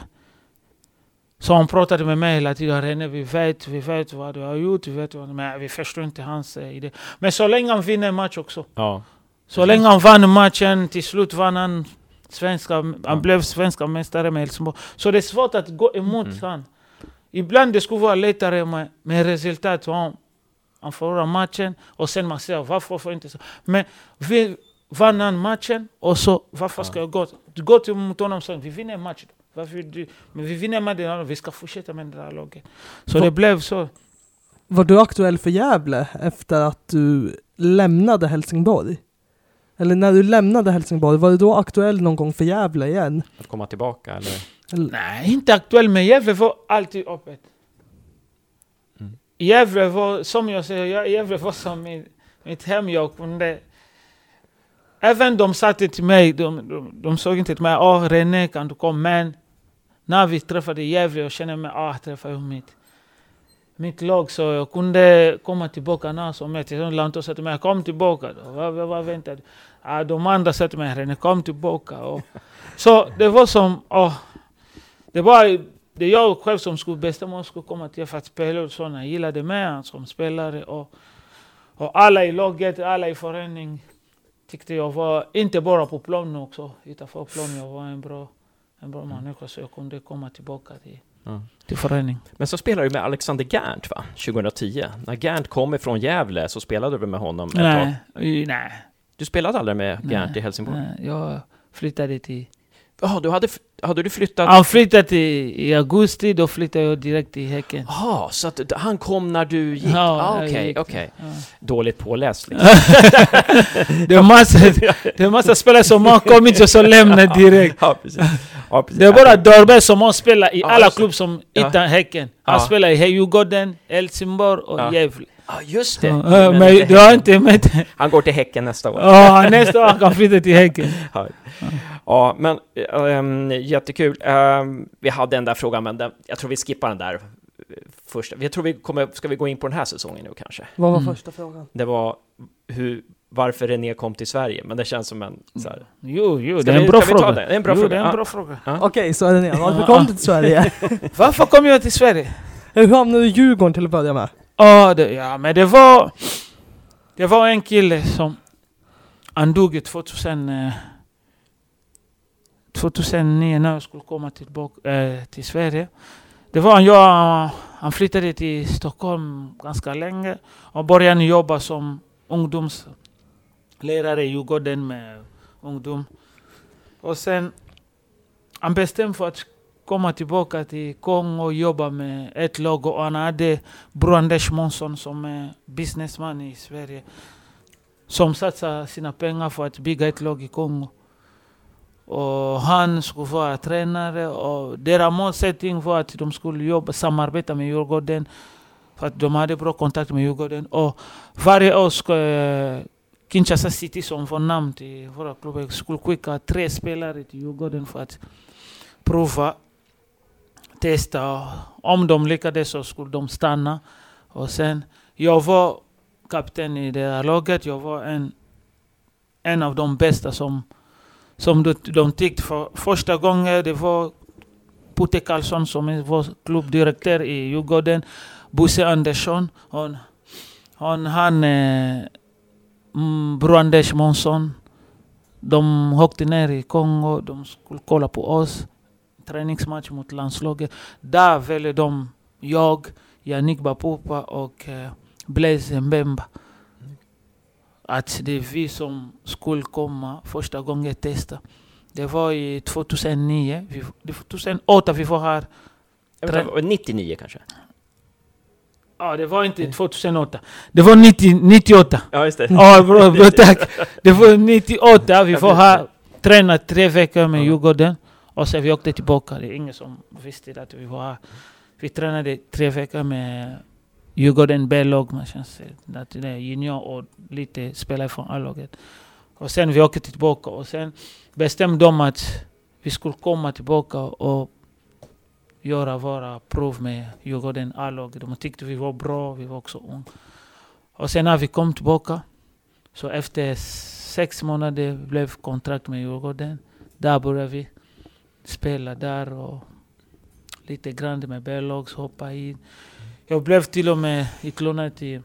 Så han pratade med mig hela tiden. René, vi vet, vi vet vad du har gjort, vi vet vad, men vi förstår inte hans eh, idé. Men så länge han vinner match också. Ja. Så länge han vann matchen, till slut vann han svenska, han Ja. blev svenska mästare med Helsingborg. Så det är svårt att gå emot Mm. han. Ibland det skulle vara lättare med, med resultat. Han, han förlorar matchen och sen man säger varför får inte så. Men vi vann han matchen och så varför ska jag gå? Du går till mot honom och säger vi vinner matchen. Varför du, men vi vinner matchen, vi ska fortsätta med det här laget. Så Vad- det blev så. Var du aktuell för Gävle efter att du lämnade Helsingborg? Eller när du lämnade Helsingborg, var du då aktuell någon gång för Gävle igen? Att komma tillbaka eller? Nej, inte aktuell, men Gävle var alltid öppet. Mm. Gävle var, som jag säger, Gävle var som mitt, mitt hem. Jag kunde... Även de sa till mig, de, de, de såg inte till mig, åh René kan du komma? Men när vi träffade Gävle, jag kände mig, ah, träffar jag mitt, mitt lag. Så jag kunde komma tillbaka när som helst. Lantos sa till mig, kom tillbaka då. Vad, vad, vad väntar du? Ah, de andra sa till mig, René kom tillbaka. Och, så det var som, åh, det var det jag själv som skulle bestämma om jag skulle komma till för att spela och sådana. Jag gillade han som spelare och, och alla i laget, alla i föreningen tyckte jag var, inte bara på planen också, utanför planen, jag var en bra, en bra människa så jag kunde komma tillbaka till, Ja. till föreningen. Men så spelade du med Alexander Gerndt va? 2010. När Gerndt kom ifrån Gävle så spelade du med honom ett tag. Nej, nej, Du spelade aldrig med Nej. Gerndt i Helsingborg? nej, jag flyttade till... Jaha, du hade, hade du flyttat? Han flyttade till, i augusti, då flyttade jag direkt till Häcken. Jaha, så att han kom när du gick? Ja, ah, Okej, gick. okej. Ja. Dåligt påläst liksom. det, är massa, det är massa spelare som har kommit och så lämnat direkt. ja, precis. Ja, precis. Det är bara Dahlberg som har spelat i alla klubbar som utan Häcken. Han spelar i Djurgården, Helsingborg och. Gävle. Ja, just det. Ja, Men du har inte med Han går till Häcken nästa år. Ja, nästa år kan han flytta till Häcken. Ja, ja men ähm, jättekul. Ehm, vi hade den där frågan, men den, jag tror vi skippar den där först. Jag tror vi kommer, ska vi gå in på den här säsongen nu kanske? vad var Mm. första frågan? Det var hur, varför René kom till Sverige, men det känns som en så här. Jo, jo, det är en vi- bra fråga. det? Det är en bra jo, fråga. det är en bra fråga. Ja. Okej, så är det ner. Varför kom du till Sverige? Varför kom jag till Sverige? Hur hamnade du i Djurgården till att börja med? Ja, det, ja, men det var... Det var en kille som... Han dog 2000... Eh, 2009 när jag skulle komma tillbaka eh, till Sverige. Det var jag, han flyttade till Stockholm ganska länge och började jobba som ungdomslärare i Djurgården med ungdom. Och sen han bestämde för att komma tillbaka till Kongo och jobba med ett lag och han hade bror Anders Månsson som är businessman i Sverige som satsar sina pengar för att bygga ett lag i Kongo. Och han skulle vara tränare och deras målsättning var att de skulle jobba, samarbeta med Djurgården för att de hade bra kontakt med Djurgården. Och varje år skulle eh, Kinshasa City som får namn till våra klubbar skulle skicka tre spelare till Djurgården för att prova, testa. Om de lyckades så skulle de stanna. Och sen, jag var kapten i det här laget. Jag var en, en av de bästa som, som de, de tyckte för första gången. Det var Putte Karlsson som är vår klubbdirektör i Djurgården. Bosse Andersson. Hon, hon, han, eh, mm, Bror Anders Månsson. De åkte ner i Kongo, de skulle kolla på oss. Träningsmatch mot landslaget. Där väljer de jag, Yannick Bapupa och eh, Blaise Mbemba. Att det är vi som skulle komma första gången testa. Det var i 2009. Vi, det var 2008 vi var här. Inte, 99 kanske? Ja, det var inte 2008. Det var 90, 98. Ja, just det. Ja, bra, bra, tack. Det var 98. Vi var här, tränade tre veckor med Djurgården. Och sen vi åkte tillbaka. Det är ingen som visste att vi var här. Vi tränade tre veckor med Djurgården B-lag. Man känns att det är junior och lite spelare från A-laget. Och sen vi åkte tillbaka och sen bestämde de att vi skulle komma tillbaka och göra våra prov med Djurgården A-laget. De tyckte vi var bra, vi var också unga. Och sen när vi kom tillbaka, så efter sex månader blev kontrakt med Djurgården. Där började vi spela där och lite grann med B-lags, hoppa in. Jag blev till och med utlånad till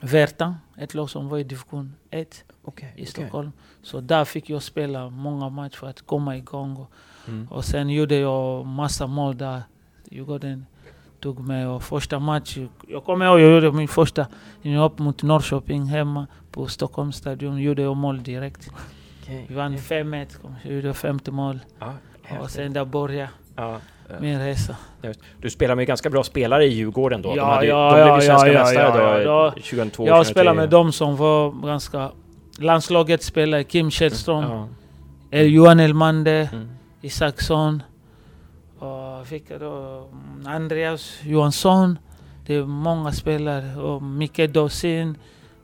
Verta, ett lag som var i division 1 Okay, i Stockholm. Så där fick jag spela många matcher för att komma igång. Och, Mm. och sen gjorde jag massa mål där. Djurgården tog mig och första match, jag kommer ihåg jag gjorde min första upp mot Norrköping hemma på Stockholms stadion. Gjorde jag mål direkt. Okej. Vi vann 5-1, jag gjorde femte mål. Ja, Och sen där började ja. min resa. Du spelar med ganska bra spelare i Djurgården då. de, Ja, hade, ja, de blev ja, svenska ja, ja, mästare ja, då, ja. 22 Jag 23. spelade med dem som var ganska... Landslaget spelare Kim Källström, Ja. El Johan Elmander, Mm. Isaksson. Och fick då mm, Andreas Johansson. Det är många spelare. Och Micke Dorsin.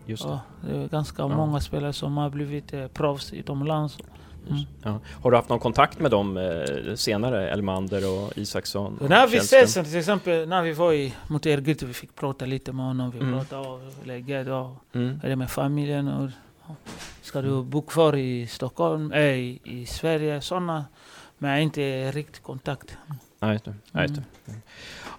Just det. Och det är ganska Ja. många spelare som har blivit eh, proffs utomlands. Mm. Ja. Har du haft någon kontakt med dem eh, senare? Elmander och Isaksson? och när vi ses, till exempel när vi var i, mot Ergryte, vi fick prata lite med honom. Vi Mm. pratade om läget och Mm. det med familjen. Och, ja, ska du bo kvar i Stockholm, äh, i, i Sverige? Sådana. Men inte riktigt kontakt. Ja, just det. Ja, just det.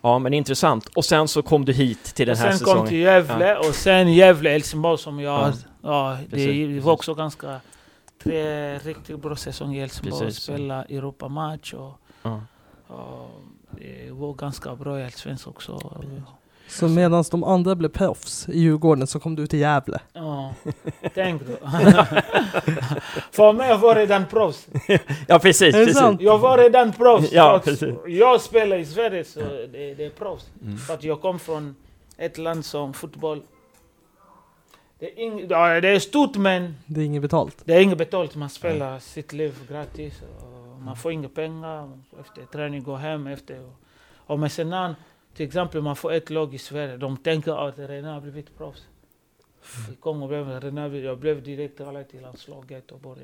Ja, men intressant. Och sen så kom du hit till den och här sen säsongen. kom till Gävle och sen Gävle, Helsingborg som jag... Ja. Ja, det, Precis, det var också ganska... Tre riktigt bra säsonger i Helsingborg. Spela Europamatch och, Ja. och det var ganska bra i Allsvenskan också. Så medan de andra blev proffs i Djurgården så kom du till Gävle. Ja, tänk då. För mig var det redan proffs. ja, precis. Precis. sant? Jag var redan proffs. Ja, precis. Jag spelar i Sverige så det, det är proffs. Mm. För att jag kom från ett land som fotboll... Det är, ing, det är stort men Det är inget betalt. det är inget betalt. Man spelar sitt liv gratis. Och man får inga pengar. Efter träning går hem. Efter, och men sen när, till exempel man får ett lag i Sverige. De tänker att René har blivit proffs. I Kongo blev René, jag blev direkt kallad till landslaget och började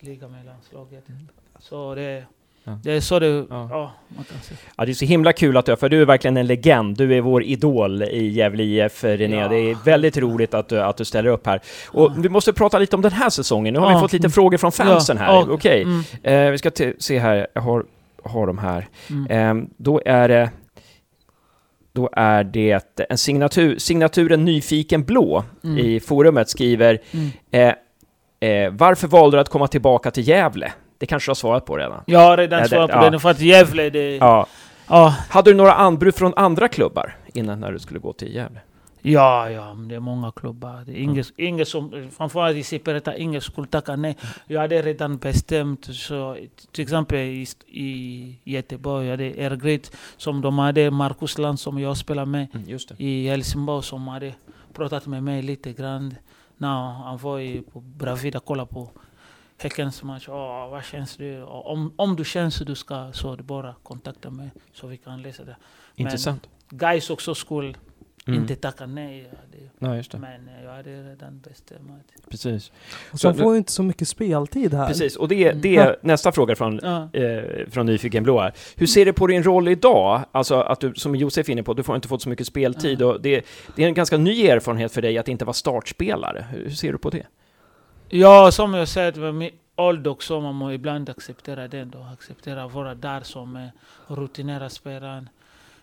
ligga med landslaget. Så det, Ja. det är så det, Ja. ja. man kan säga. Ja, det är så himla kul att du för du är verkligen en legend. Du är vår idol i Gävle IF, René. Ja. Det är väldigt roligt att du, att du ställer upp här. Och vi måste prata lite om den här säsongen. Nu har vi fått lite frågor från fansen här. Okej, Mm, eh, vi ska se här. Jag har, har de här. mm. Eh, då är det... Då är det en signatur, signaturen Nyfiken Blå Mm. i forumet skriver Mm. eh, eh, Varför valde du att komma tillbaka till Gävle? Det kanske du har svarat på redan. Jag har redan Ja, det- svarat på ja. den, för att Gävle, det... Ja. Ja, Hade du några anbud från andra klubbar innan när du skulle gå till Gävle? Ja, ja men det är många klubbar. Det är inget, inget som, framförallt i Superettan, ingen skulle tacka nej. Jag hade redan bestämt, så till exempel i, i Göteborg, jag hade Ergrit som de hade, Marcus Land som jag spelar med Mm, i Helsingborg som hade pratat med mig lite grann. När han var i, på Bravida och kollade på Häckens match. Åh, vad känns det? Och om, om du känns du ska så det bara kontakta mig så vi kan läsa det. Intressant. Guys också skulle Mm. inte tacka nej. Ja, det, Ja, just det. men jag hade redan bestämt. Precis. Och Så så nu- får du inte så mycket speltid här. Precis, och det, Mm. det är nästa fråga från, Ja. eh, från Nyfiken Blå här. Hur ser du på din roll idag? Alltså att du, som Josef är inne på, du får inte fått så mycket speltid Ja. och det, det är en ganska ny erfarenhet för dig att inte vara startspelare. Hur, hur ser du på det? Ja, som jag sa, med mi- ålder också, man må ibland acceptera den då. Acceptera att vara där som eh, rutinerad spelare.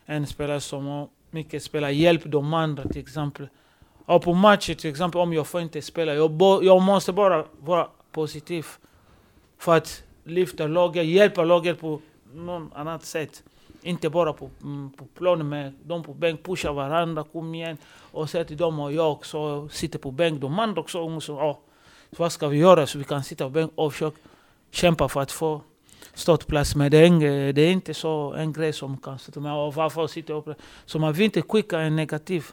En spelare som har mycket spelare. hjälp de andra till exempel. Och på matcher till exempel, om jag får inte spela, jag, bo, jag måste bara vara positiv. För att lyfta laget, hjälpa laget på något annat sätt. Inte bara på, på planen, men de på bänk pushar varandra, kom igen. Och säger till dem och jag också sitter på bänk, de andra också. Så, oh, vad ska vi göra så vi kan sitta på bänk och försöka kämpa för att få startplats. Men det är, en, det är inte så en grej som kan sitta med. Och varför sitta upp? Så man vill inte skicka en negativ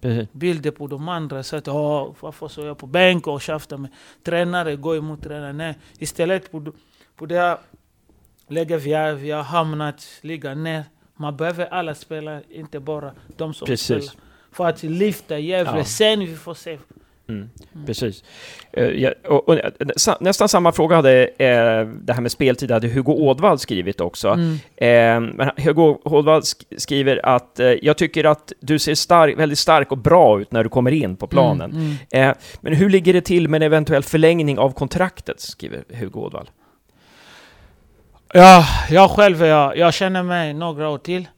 Precis. bilder på de andra. Så att, oh, varför så jag på bänk och tjafta med tränare, gå emot tränare. Nej, istället på, på det här läget vi har, vi har hamnat, ligga ner. Man behöver alla spelare, inte bara de som Precis. spelar. För att lyfta Gävle, Ja. sen vi får se. Mm, precis. Eh, ja, och, och, eh, sa, nästan samma fråga hade eh, det här med speltid hade Hugo Ådvall skrivit också. Mm. Eh, men Hugo Ådvall sk- skriver att eh, jag tycker att du ser stark, väldigt stark och bra ut när du kommer in på planen. Mm, mm. Eh, men hur ligger det till med en eventuell förlängning av kontraktet, skriver Hugo Ådvall. Ja, jag själv, jag, jag känner mig några år till.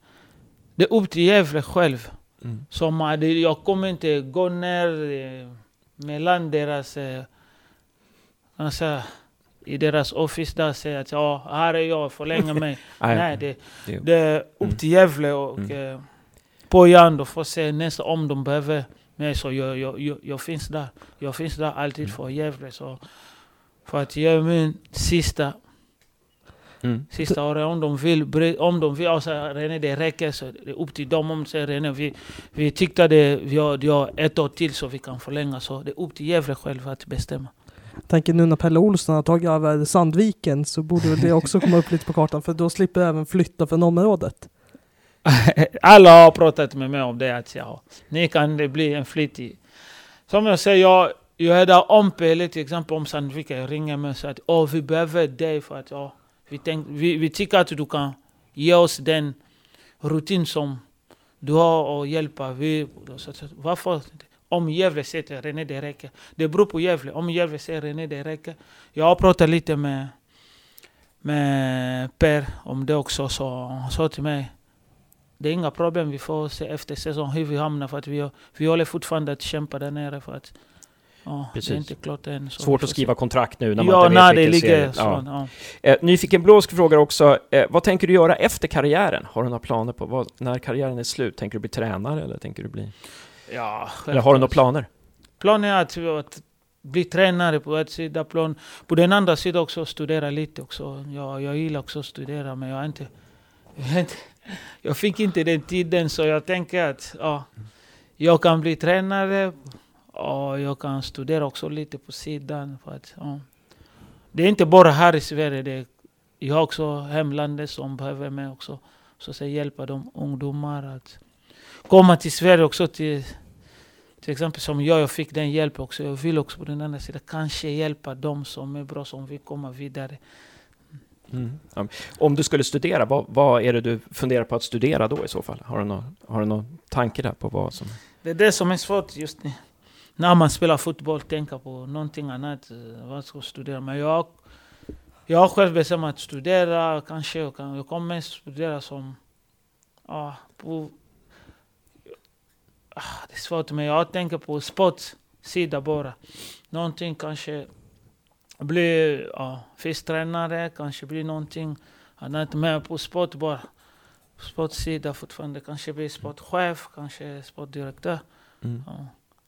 Det är upp till Gävle själv. Mm. Som jag kommer inte gå ner eh, mellan deras, eh, säga, i deras office där och säga att ja, här är jag, förlänga mig. Nej, det, det- är upp Mm. till Gävle och Mm. eh, på Jan då får se nästa om de behöver mig. Så jag, jag, jag, jag finns där. Jag finns där alltid Mm. för Gävle. Så för att göra min sista Mm. Sista året, om de vill, om de vill, alltså René det räcker så det är upp till dem. Om de säger René, vi, vi tyckte det, vi har, vi har ett år till så vi kan förlänga. Så det är upp till Gävle själv att bestämma. Tänker nu när Pelle Olsson har tagit över Sandviken så borde väl det också komma upp lite på kartan för då slipper även flytta från området. Alla har pratat med mig om det, att ja, ni kan det bli en flitig... Som jag säger, jag, jag är där om Pelle till exempel, om Sandvika, jag ringer mig och säger att oh, vi behöver dig för att ja, vi, tänk, vi, vi tycker att du kan ge oss den rutin som du har och hjälpa. Vi, så, så, varför? Om Gävle säger René det räcker. Det beror på Gävle. Om Gävle säger René det räcker. Jag har pratat lite med, med Per om det också. Så han sa till mig det är inga problem, vi får se efter säsongen hur vi hamnar för att vi, vi håller fortfarande att kämpa där nere för att ja, det Precis. är inte klart än. Svårt att skriva kontrakt nu när man Ja, inte vet det vilken ligger serie. så. Ja. Ja. Eh, Nyfiken Blåsk frågar också, eh, vad tänker du göra efter karriären? Har du några planer på vad, när karriären är slut? Tänker du bli tränare eller tänker du bli... Ja, Eller har du några planer? Planen är att, att bli tränare på ett sida plan. På den andra sidan också studera lite också. Jag, jag gillar också att studera men jag inte, jag, inte, jag fick inte den tiden så jag tänker att ja, jag kan bli tränare och jag kan studera också lite på sidan. För att, ja. Det är inte bara här i Sverige. Det är, jag har också hemlandet som behöver mig också. Så att säga, hjälpa de ungdomar att komma till Sverige också till till exempel som jag, jag fick den hjälpen också. Jag vill också på den andra sidan kanske hjälpa dem som är bra, som vill komma vidare. Mm. Om du skulle studera, vad, vad är det du funderar på att studera då i så fall? Har du någon, har du någon tanke där på vad som... Det är det som är svårt just nu. När man spelar fotboll, tänka på någonting annat. eh, Vad ska studera? Men jag, jag har själv bestämt att studera. Kanske jag, kan, jag kommer studera som... Ja, på, ah, det är svårt, men jag tänker på sportsida bara. Någonting kanske bli ja, fisktränare, kanske bli någonting annat. Men på sport bara. Sportsida fortfarande. Kanske bli sportchef, kanske sportdirektör. Mm. Ja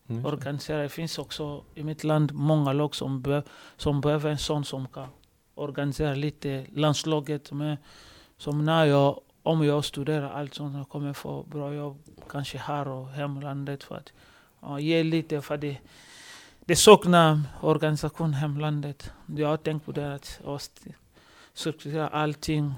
Mm. organisera. Det finns också i mitt land många lag som, be, som behöver en sån som kan organisera lite landslaget. Med, som när jag, om jag studerar allt sånt, jag kommer få bra jobb kanske här och hemlandet. För att ja, ge lite, för det, det saknar organisation hemlandet. Jag har tänkt på det, att strukturera allting.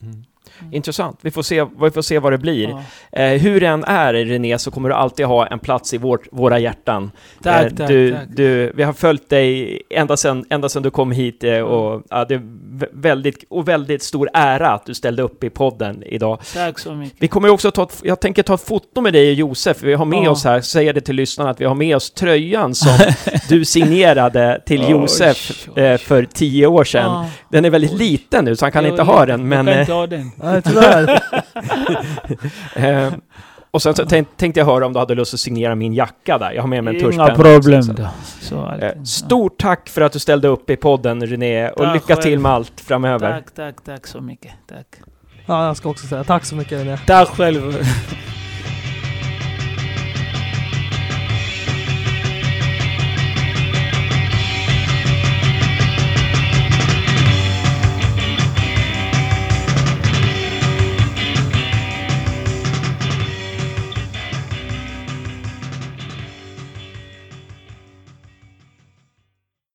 Mm. Mm. Intressant. Vi får, se, vi får se vad det blir. Ja. Eh, hur det än är, René, så kommer du alltid ha en plats i vårt, våra hjärtan. Tack, Eh, tack, du, tack. Du, vi har följt dig ända sedan, ända sedan du kom hit eh, och ja, det är vä- väldigt, och väldigt stor ära att du ställde upp i podden idag. Tack så mycket. Vi kommer också ta ett, jag tänker ta ett foto med dig och Josef, vi har med Ja. oss här, säger det till lyssnarna att vi har med oss tröjan som du signerade till Oj, Josef oj. eh, för tio år sedan. Den är väldigt liten nu så han kan Jo, inte ha den, men... Jag kan eh, inte ha den. Nej, tyvärr. Eh, och sen så tänk, tänkte jag höra om du hade lust att signera min jacka där. Jag har med mig en tuschpenna. Inga problem också, så. Eh. Stort tack för att du ställde upp i podden René och Tack lycka till med allt framöver. Tack, tack, tack så mycket. Tack. Ja, jag ska också säga tack så mycket René. Tack själv.